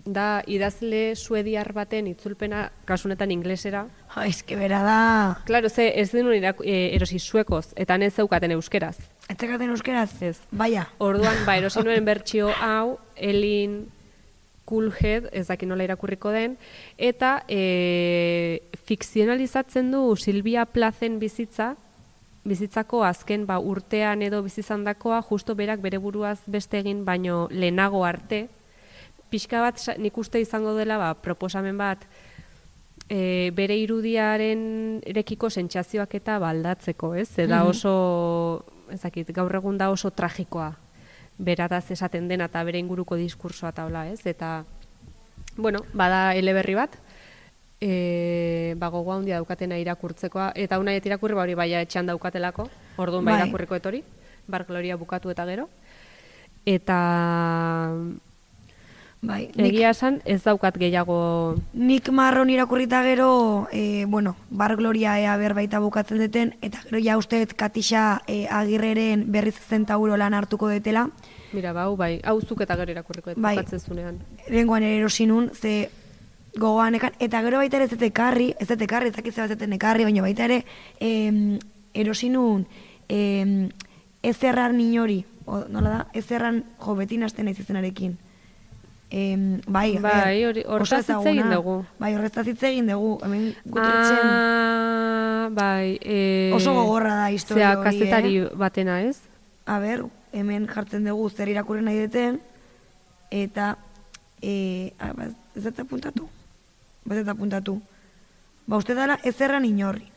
da idazle suediar baten itzulpena kasunetan inglesera. Ha, eske bera da... Claro, ze ez denun e, erosi suekoz, eta ez zeukaten euskeraz. Etzekaten euskeraz? Ez. Baia. Orduan, ba, erosi nuen bertsio hau, Elin Coolhead, ez dakit nola irakurriko den, eta e, fikzionalizatzen du Silvia Plazen bizitza, bizitzako azken ba, urtean edo bizizandakoa, justo berak bere buruaz beste egin baino lehenago arte, pixka bat nik uste izango dela ba, proposamen bat e, bere irudiaren erekiko sentsazioak eta baldatzeko, ez? Eta Mhm. oso, ez dakit, gaur egun da oso tragikoa berataz esaten dena eta bere inguruko diskursoa eta hola, ez? Eta, bueno, bada eleberri bat, e, ba, gogoa handia daukatena irakurtzekoa, eta unai irakurri ba hori baia etxean daukatelako, orduan bai Bai. irakurriko etori, bar gloria bukatu eta gero. Eta Bai, nik, egia esan ez daukat gehiago nik marron irakurrita gero, e, bueno, bar gloria ea berbaita bukatzen deten, eta gero ja uste Katixa e, agirreren berriz zentauro lan hartuko detela. Mira, bau, bai, hau zuk eta gero irakurriko dut, Bai. zunean. Lenguan ere erosinun, ze gogoan ekan, eta gero baita ere ez ekarri, ez ekarri, ez dakit ze bat ekarri, baina baita ere em, erosinun em, ez errar ninori, o, nola da, ez erran jo beti nasten naiz izenarekin. Em, bai, Bai, hori- hortaz hitz egin dugu. Bai, horretaz hitz egin dugu, hemen gutritzen Ah, bai, e, oso gogorra da historia zea, hori, kazetari eh? batena, ez? A ber, hemen jartzen dugu zer irakurri nahi deten, eta, e, a, ba, ez dut apuntatu? Ba, ez dut apuntatu. Ba, uste dara ez erran inorri.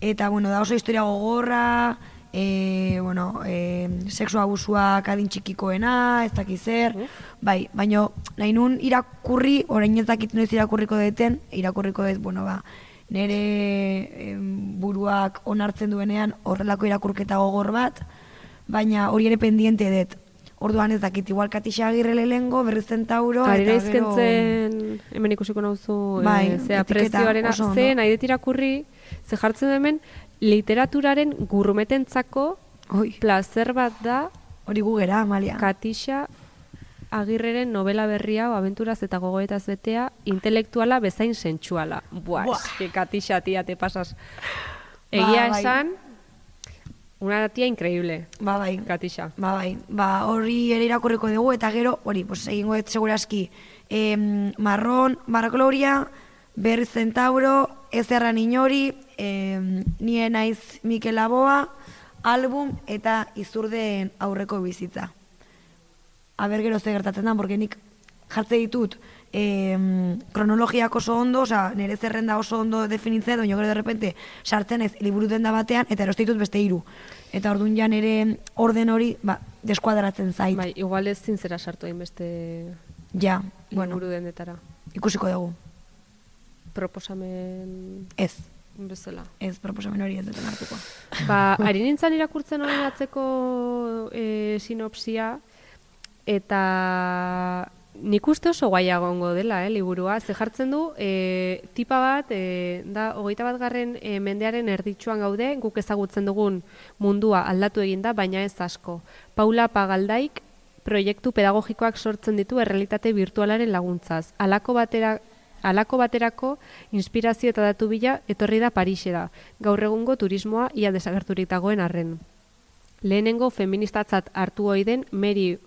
Eta, bueno, da oso historia gogorra, e, bueno, e, sexu abusuak adin txikikoena, ez dakiz zer, bai, baino, nahi nun irakurri, orain ez dakit noiz irakurriko deten, irakurriko dut, bueno, ba, nire em, buruak onartzen duenean horrelako irakurketa gogor bat, baina hori ere pendiente dut. Orduan ez dakit, igual Katixa Agirre lehengo, berriz Centauro, Karera eta gero... hemen ikusiko nauzu, Bai, e, zea, ondo. ze nahi dut irakurri, ze jartzen hemen, literaturaren gurmetentzako Oi, placer bat da hori gu gera, Amalia. Katixa Agirreren novela berri hau abenturaz eta gogoetaz betea, intelektuala bezain sentsuala. Buah, Buah. eske Katixa tia te pasas. Egia bai. esan, una tia increíble, Ba, bai. Katixa. Ba, bai. Ba, hori ere irakurriko dugu, eta gero, hori, pues, egingo dut seguraski, em, marron, barrakoloria, berri centauro, ez erran inori, em, nien naiz Mikel Aboa, album eta izurden aurreko bizitza. Aber gero ze gertatzen da, porque nik jartze ditut em, kronologiak oso ondo, osea, nire zerrenda oso ondo definitzea, baina gero de repente sartzen ez liburu denda batean, eta eroste ditut beste hiru. Eta orduan ja nire orden hori, ba, deskuadratzen zait. Bai, igual ez zintzera sartu hainbeste Ja, bueno. bueno, dendetara. ikusiko dugu. Proposamen Ez, bezala. ez proposamen hori ez duten hartuko. Ba, ari nintzen irakurtzen horren atzeko e, sinopsia, eta nik uste oso guaia gongo dela, eh, liburua. Ze jartzen du, e, tipa bat, e, da, hogeita bat garren e, mendearen erditsuan gaude, guk ezagutzen dugun mundua aldatu egin da, baina ez asko. Paula Pagaldaik proiektu pedagogikoak sortzen ditu errealitate virtualaren laguntzaz. Halako batera Halako baterako inspirazio eta datu bila etorri da Parisera. Gaur egungo turismoa ia desagerturik dagoen arren. Lehenengo feministatzat hartu ohi den Mary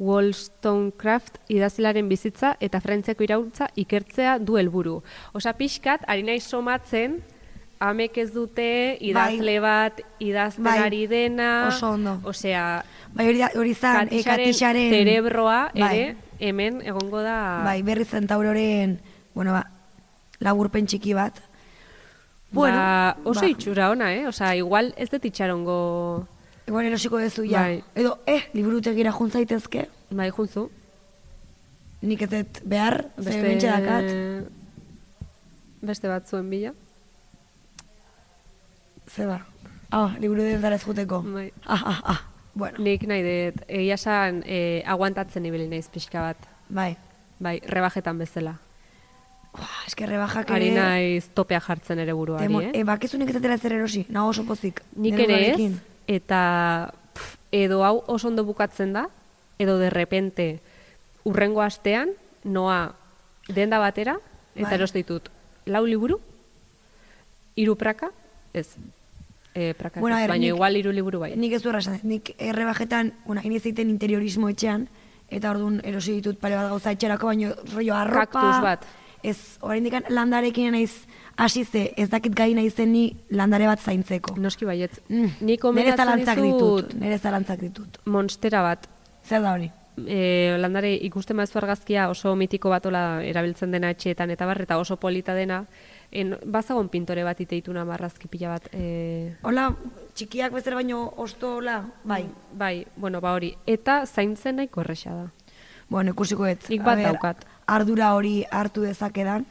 Wollstonecraft idazilaren bizitza eta frentzeko iraultza ikertzea du helburu. Osa pixkat, ari naiz somatzen, amek ez dute idazle bat idazten Bai, ari dena. oso ondo. Osea, Bai, hori, hori zan, e, Katixaren Katixaren... cerebroa Bai. ere hemen egongo da... Bai, berri zentauroren, bueno, ba, laburpen txiki bat. ba, oso ba, itxura ona, eh? Osea, igual ez dut itxarongo... Igual erosiko dezu, ja. Bai. Edo, eh, liburutegira juntzaitezke, Bai, juntzu. nik ez dut behar, ze bentsa dakat. Beste bat zuen bila. Ze ba. Ah, liburu dendara ez juteko. Bai. Ah, ah, ah. Bueno, Nik nahi dut, egia esan, eh, aguantatzen ibili naiz pixka bat. bai. Bai, rebajetan bezala. Uah, eske rebajak Ari ere... naiz topea jartzen ere buruari, Demo, eh? e, bakizunik ez dela zer erosi, nago oso pozik. Nik ere ez, eta pff, edo hau oso ondo bukatzen da, edo de repente urrengo astean, noa denda batera, eta Bai. eroste ditut, lau liburu, hiru praka, ez. E, praka Bueno, ver, baina nik- igual hiru liburu bai. Nik ez du errasan, nik errebajetan, una, iniz egiten interiorismo etxean, eta orduan erosi ditut pare bat gauza etxerako, baino rollo arropa... Kaktus bat. Ez, oraindik landarekin naiz hasi ze, ez dakit gai naizen ni landare bat zaintzeko. Noski baietz. Mm, nire komendatzen zalantzak ditut, nire zalantzak ditut. monstera bat. Zer da hori? E, landare ikusten bazu argazkia oso mitiko batola erabiltzen dena etxeetan eta bar, eta oso polita dena. En, bazagon pintore bat iteituna marrazki pila bat. E, Hola, txikiak bezala baino osto hola, bai. bai, bueno, ba hori. Eta zaintzen nahiko erresa da. Bueno, ikusiko ez. Nik A bat daukat. Ardura hori hartu dezakedan,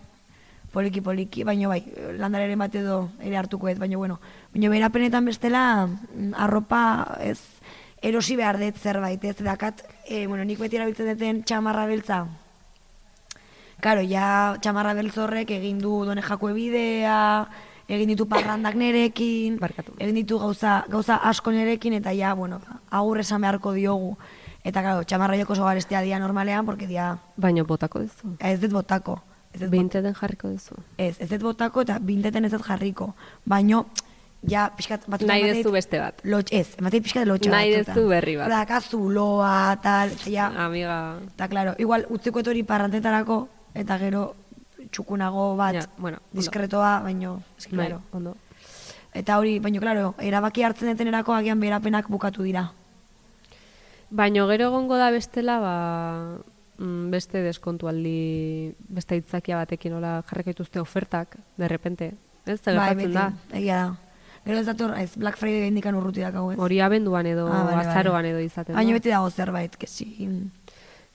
poliki poliki, baino bai, landareren bat edo ere hartuko ez, baino bueno. Baino berapenetan bestela, mm, arropa ez erosi behar dut zerbait, ez dakat, e, bueno, nik beti erabiltzen duten txamarra beltza. Karo, ja txamarra beltz horrek egin du done jakue bidea, egin ditu parrandak nerekin, Barkatu. egin ditu gauza, gauza asko nerekin, eta ja, bueno, agur esan beharko diogu. Eta, karo, txamarra joko oso garestia dia normalean, porque dia, Baina botako duzu. ez dut botako. Ez dut, bot, Binte den jarriko duzu. ez, ez dut botako eta binteten ez dut jarriko. Baino, ja, pixkat, batzutan Nahi dit beste bat. Lotx, ez, ematen dit pixkat lotxa Nahi batzutan. duzu berri bat. Daka zuloa, tal, eta ja, Amiga, eta claro, igual utziko hori parrantetarako, eta gero txukunago bat, Ja, bueno, diskretoa, baino, eski, bai, claro. ondo. Eta hori, baino, claro, erabaki hartzen detenerako agian berapenak bukatu dira. Baino gero egongo da bestela, ba, mm, beste deskontualdi, beste aitzakia batekin nola jarriko dituzte ofertak, de repente. Ez, ze bai, gertatzen beti, da. egia da. Gero ez dator, ez, Black Friday indikan urruti dakau, ez? Hori abenduan edo Ah, bale, bale. azaroan edo izaten Baina da. beti dago zerbait, kesi,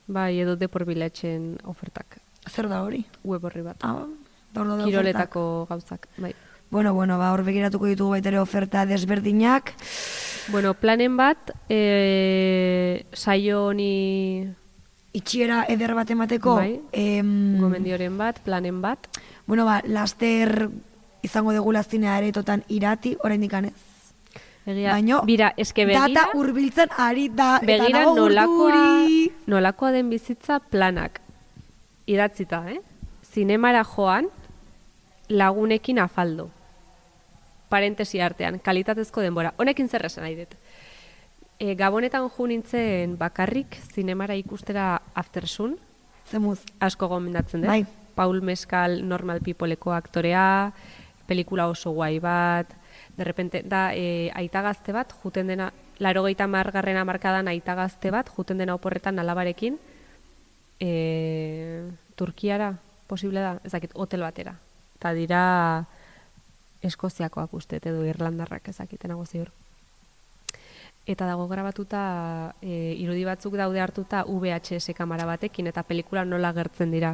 Bai, edo depor biletxen ofertak. zer da hori? Web horri bat. Ah, da hor daude ofertak. Kiroletako gauzak, bai. Bueno, bueno, ba, hor begiratuko ditugu baita ere oferta desberdinak. Bueno, planen bat, e, saio honi Itxiera eder bat emateko, Bai. em, gomendioren bat, planen bat. bueno, ba, laster izango dugu zinea aretotan irati, oraindik ez. Egia, Baino, bira, eske begira, data hurbiltzen ari da, eta begira nago nolakoa, nolakoa den bizitza planak. Idatzita, eh? Zinemara joan, lagunekin afaldo. Parentesi artean, kalitatezko denbora. Honekin zer esan nahi dut. E, Gabonetan ju nintzen bakarrik zinemara ikustera aftersun, Zemuz, asko gomendatzen dut. Bai. Paul Mescal Normal Peopleko aktorea, pelikula oso guai bat, de repente, da, e, aita gazte bat, juten dena, laro gehieta margarrena markadan aita gazte bat, juten dena oporretan alabarekin, e, Turkiara, posible da, ezakit, hotel batera. Eta dira Eskoziakoak uste, edo Irlandarrak ezakitenago ziur. Eta dago grabatuta e, irudi batzuk daude hartuta VHS kamera batekin eta pelikula nola gertzen dira.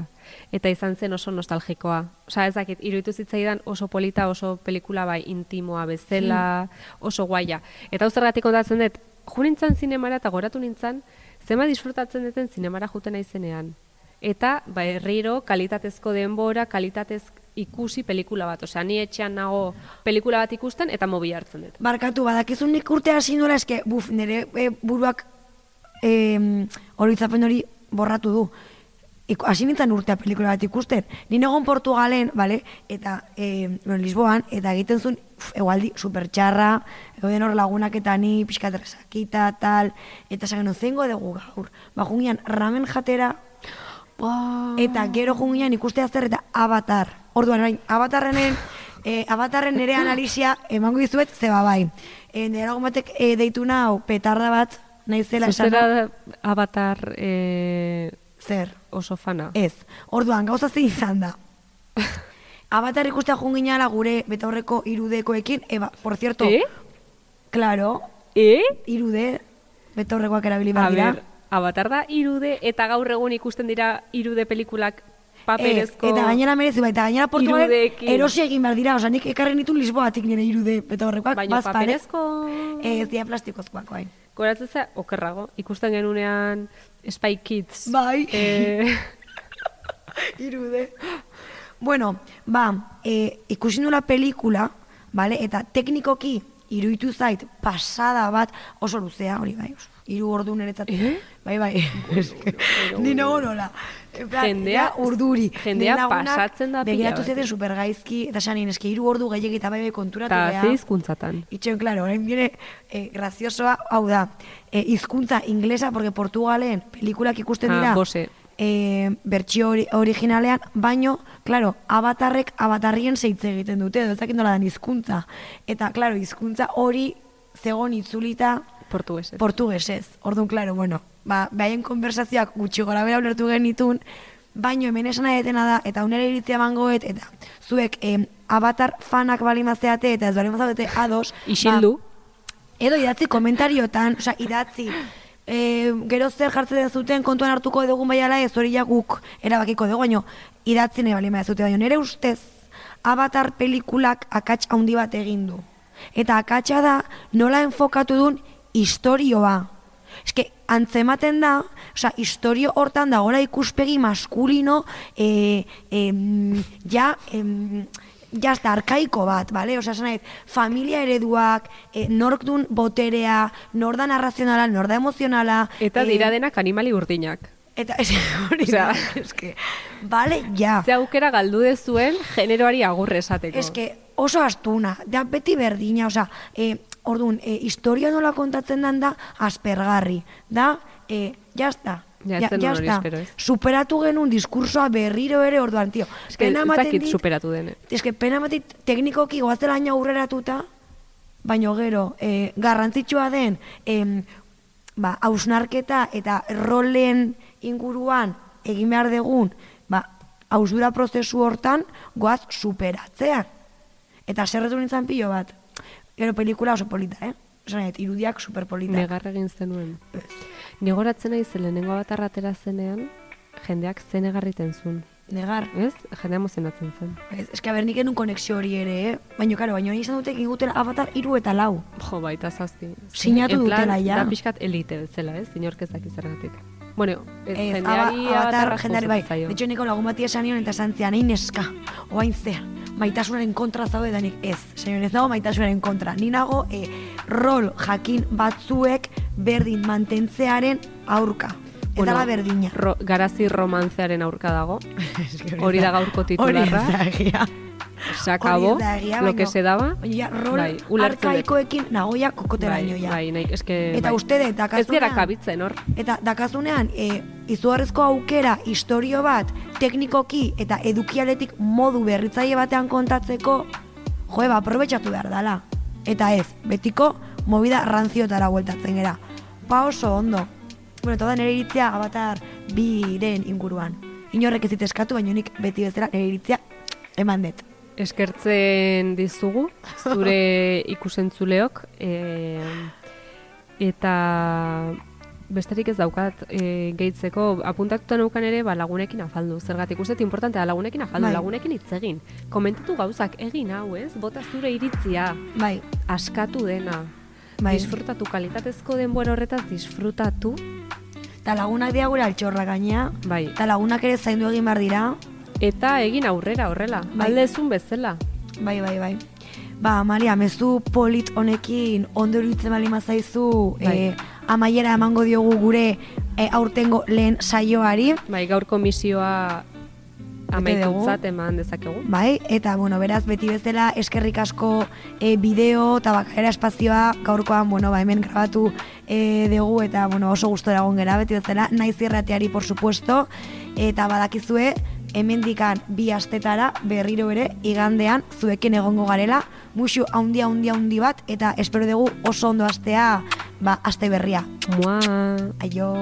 Eta izan zen oso nostalgikoa. Osa ez dakit, iruditu zitzaidan oso polita, oso pelikula bai intimoa bezala, oso guaia. Eta hau zergatik kontatzen dut, jo nintzen zinemara eta goratu nintzen, zema disfrutatzen duten zinemara juten naizenean. Eta, ba, herriro, kalitatezko denbora, kalitatez ikusi pelikula bat. Osea, ni etxean nago pelikula bat ikusten eta mobi hartzen dut. barkatu, badakizun nik urte hasi nuela, eske, buf, nire e, buruak e, horitzapen hori borratu du. Iku- Hasi nintzen urtea pelikula bat ikusten. Ni negon Portugalen, bale, eta e, bueno, Lisboan, eta egiten zuen uf, egualdi supertxarra, egoden hor lagunak eta ni pixkatresakita, tal, eta genuen zengo dugu gaur. Ba, jungian ramen jatera, Eta gero jungian ikustea zer eta avatar. Orduan, orain, avatarrenen, e, avatarren nire analizia emango dizuet zeba bai. E, nire lagun batek e, deitu nau petarda bat, naizela esan Zuzera avatar e, zer. oso fana. Ez. Orduan, gauza zein izan da. Avatar ikustea junginala gure betaurreko irudekoekin, eba, por cierto, Eh? claro, E? irude, betaurrekoak erabili behar dira. avatar da irude eta gaur egun ikusten dira irude pelikulak paperezko... Ez, eta gainera merezi bai, eta gainera irudeekin. erosi egin behar dira, oza, nik ekarri nitu Lisboatik nire irude eta horrekoak, Baina bazpare. paperezko... Ez, dira plastikozkoak, bai. Goratzen za, okerrago, ikusten genunean Spy Kids. Bai. E, irude. Bueno, ba, e, ikusi nula pelikula, vale? eta teknikoki iruditu zait pasada bat oso luzea, hori bai, oso, iru ordu niretzat. Eh? Bai, bai, ni nago nola. Jendea- urduri. jendea pasatzen da pila Begiratu zeten supergaizki, eta sanin, eske iru ordu gehiagik eta bai bai konturatu beha. ze hizkuntzatan. Itxoen, claro, orain viene eh, graziosoa, hau da, eh, hizkuntza inglesa, porque Portugalen pelikulak ikusten Ah, dira, bose. eh, bertsio ori, originalean, baino, claro, avatarrek avatarrien zeitze egiten dute, edo ez dakit nola dan hizkuntza. Eta, claro, hizkuntza hori zegon itzulita Portuguesez. portugesez. Orduan, claro, bueno, ba, behaien konversazioak gutxi gora bera ulertu genitun, baino hemen esan nahi detena da, eta unera iritzia mangoet, eta zuek em, avatar fanak bali mazeate, eta ez bali mazeate ados, Isildu. Ba, edo idatzi komentariotan, osea, idatzi, e, gero zer jartzen zuten kontuan hartuko dugun baiala ez hori ja guk erabakiko dugu, baino idatzi nahi bali zute, baino nire ustez avatar pelikulak akats handi bat egin du. Eta akatsa da nola enfokatu duen historioa. Eske, antzematen da, osea, historio hortan da, gora ikuspegi maskulino, e, em, ja, em, ja, hasta arkaiko bat, bale? Osea, esan familia ereduak, e, nork dun boterea, nor da narrazionala, nor da emozionala. Eta dira denak animali urdinak. Eta, ez, hori da, eske, bale, ja. Ze aukera galdu dezuen generoari agurre esateko. Eske oso astuna, da beti berdina, osea, e, orduan, e, historia nola kontatzen dan da aspergarri, da, e, jazta, Ja, hori espero, ez? Superatu genuen diskursoa berriro ere orduan, tio. Eske Pena ez ematen dakit dit- superatu den. Eske pena ematen dit teknikoki goazela aina aurreratuta, baino gero, e, garrantzitsua den, em, ba, hausnarketa eta rolen inguruan egin behar dugun, ba, hausdura prozesu hortan goaz superatzean. Eta zerretu nintzen pilo bat. Gero pelikula oso polita, eh? Esan nahi, irudiak superpolita. Negar egin zenuen. Nigoratzen nahi zen lehenengo bat arratera zenean, jendeak zenegarriten zuen. negar. Ez? Jendea emozionatzen zen. Ez, eske aber nik enun konexio hori ere, eh? Baina, karo, baina izan dute egin gutela avatar iru eta lau. Jo, baita zazpi. Sinatu dutela, ja. Da pixkat elite bezala, ez? Inork ezak izergatik. Bueno, ez, Ez, jendeari aba- avatar, avatarra jendeari, bai. zaio. De hecho, niko lagun bati esan nion eta esan zian, "Ei, neska, oain ze, maitasunaren kontra zaude da nik ez. Señor, ez dago maitasunaren kontra. Ni nago eh, rol jakin batzuek berdin mantentzearen aurka. Ez dala berdina. Ro, garazi romantzearen aurka dago. Hori da gaurko titularra. Hori. Se acabó ez lo que se daba. Ja, rol Bai, arkaikoekin nagoia kokoteraino bai, bai, nahi, eske, Eta bai. uste dut, Ez dakazunean- gera kabitzen, hor. Eta dakazunean, e, izugarrizko aukera, historio bat, teknikoki eta edukialetik modu berritzaile batean kontatzeko, joe, ba, aprobetxatu behar dala. Eta ez, betiko, movida ranziotara bueltatzen gera. Pa oso ondo. Bueno, eta da nire iritzia avatar biren inguruan. Inorrek ez eskatu, baina nik beti bezala nire iritzia eman dut. Eskertzen dizugu, zure ikusentzuleok, e, eta besterik ez daukat e, gehitzeko, apuntatuta neukan ere ba, lagunekin afaldu, zergatik uste importantea lagunekin afaldu, Bai. lagunekin hitz egin. Komentatu gauzak egin hau, ez? Bota zure iritzia, Bai, askatu dena, Bai. disfrutatu, kalitatezko denbora horretaz disfrutatu, eta lagunak dira gure altxorra gainea, bai, eta lagunak ere zaindu egin behar dira, eta egin aurrera horrela, Bai. aldezun bezala. Bai, bai, bai. Ba, Maria, mezu polit honekin ondo iruditzen bali mazaizu Bai. eh, amaiera emango diogu gure eh, aurtengo lehen saioari, Bai, gaurko misioa dugu. amaitutzat eman dezakegu. bai, eta, bueno, beraz, beti bezala eskerrik asko eh, bideo eta bakarera espazioa gaurkoan, bueno, ba, hemen grabatu eh, dugu eta, bueno, oso gustora egon gera, beti bezala, naiz irrateari, por supuesto, eta badakizue, hemendikan bi astetara berriro ere igandean zuekin egongo garela, musu haundi haundi haundi bat eta espero dugu oso ondo astea, ba, aste berria. Mua! Aio!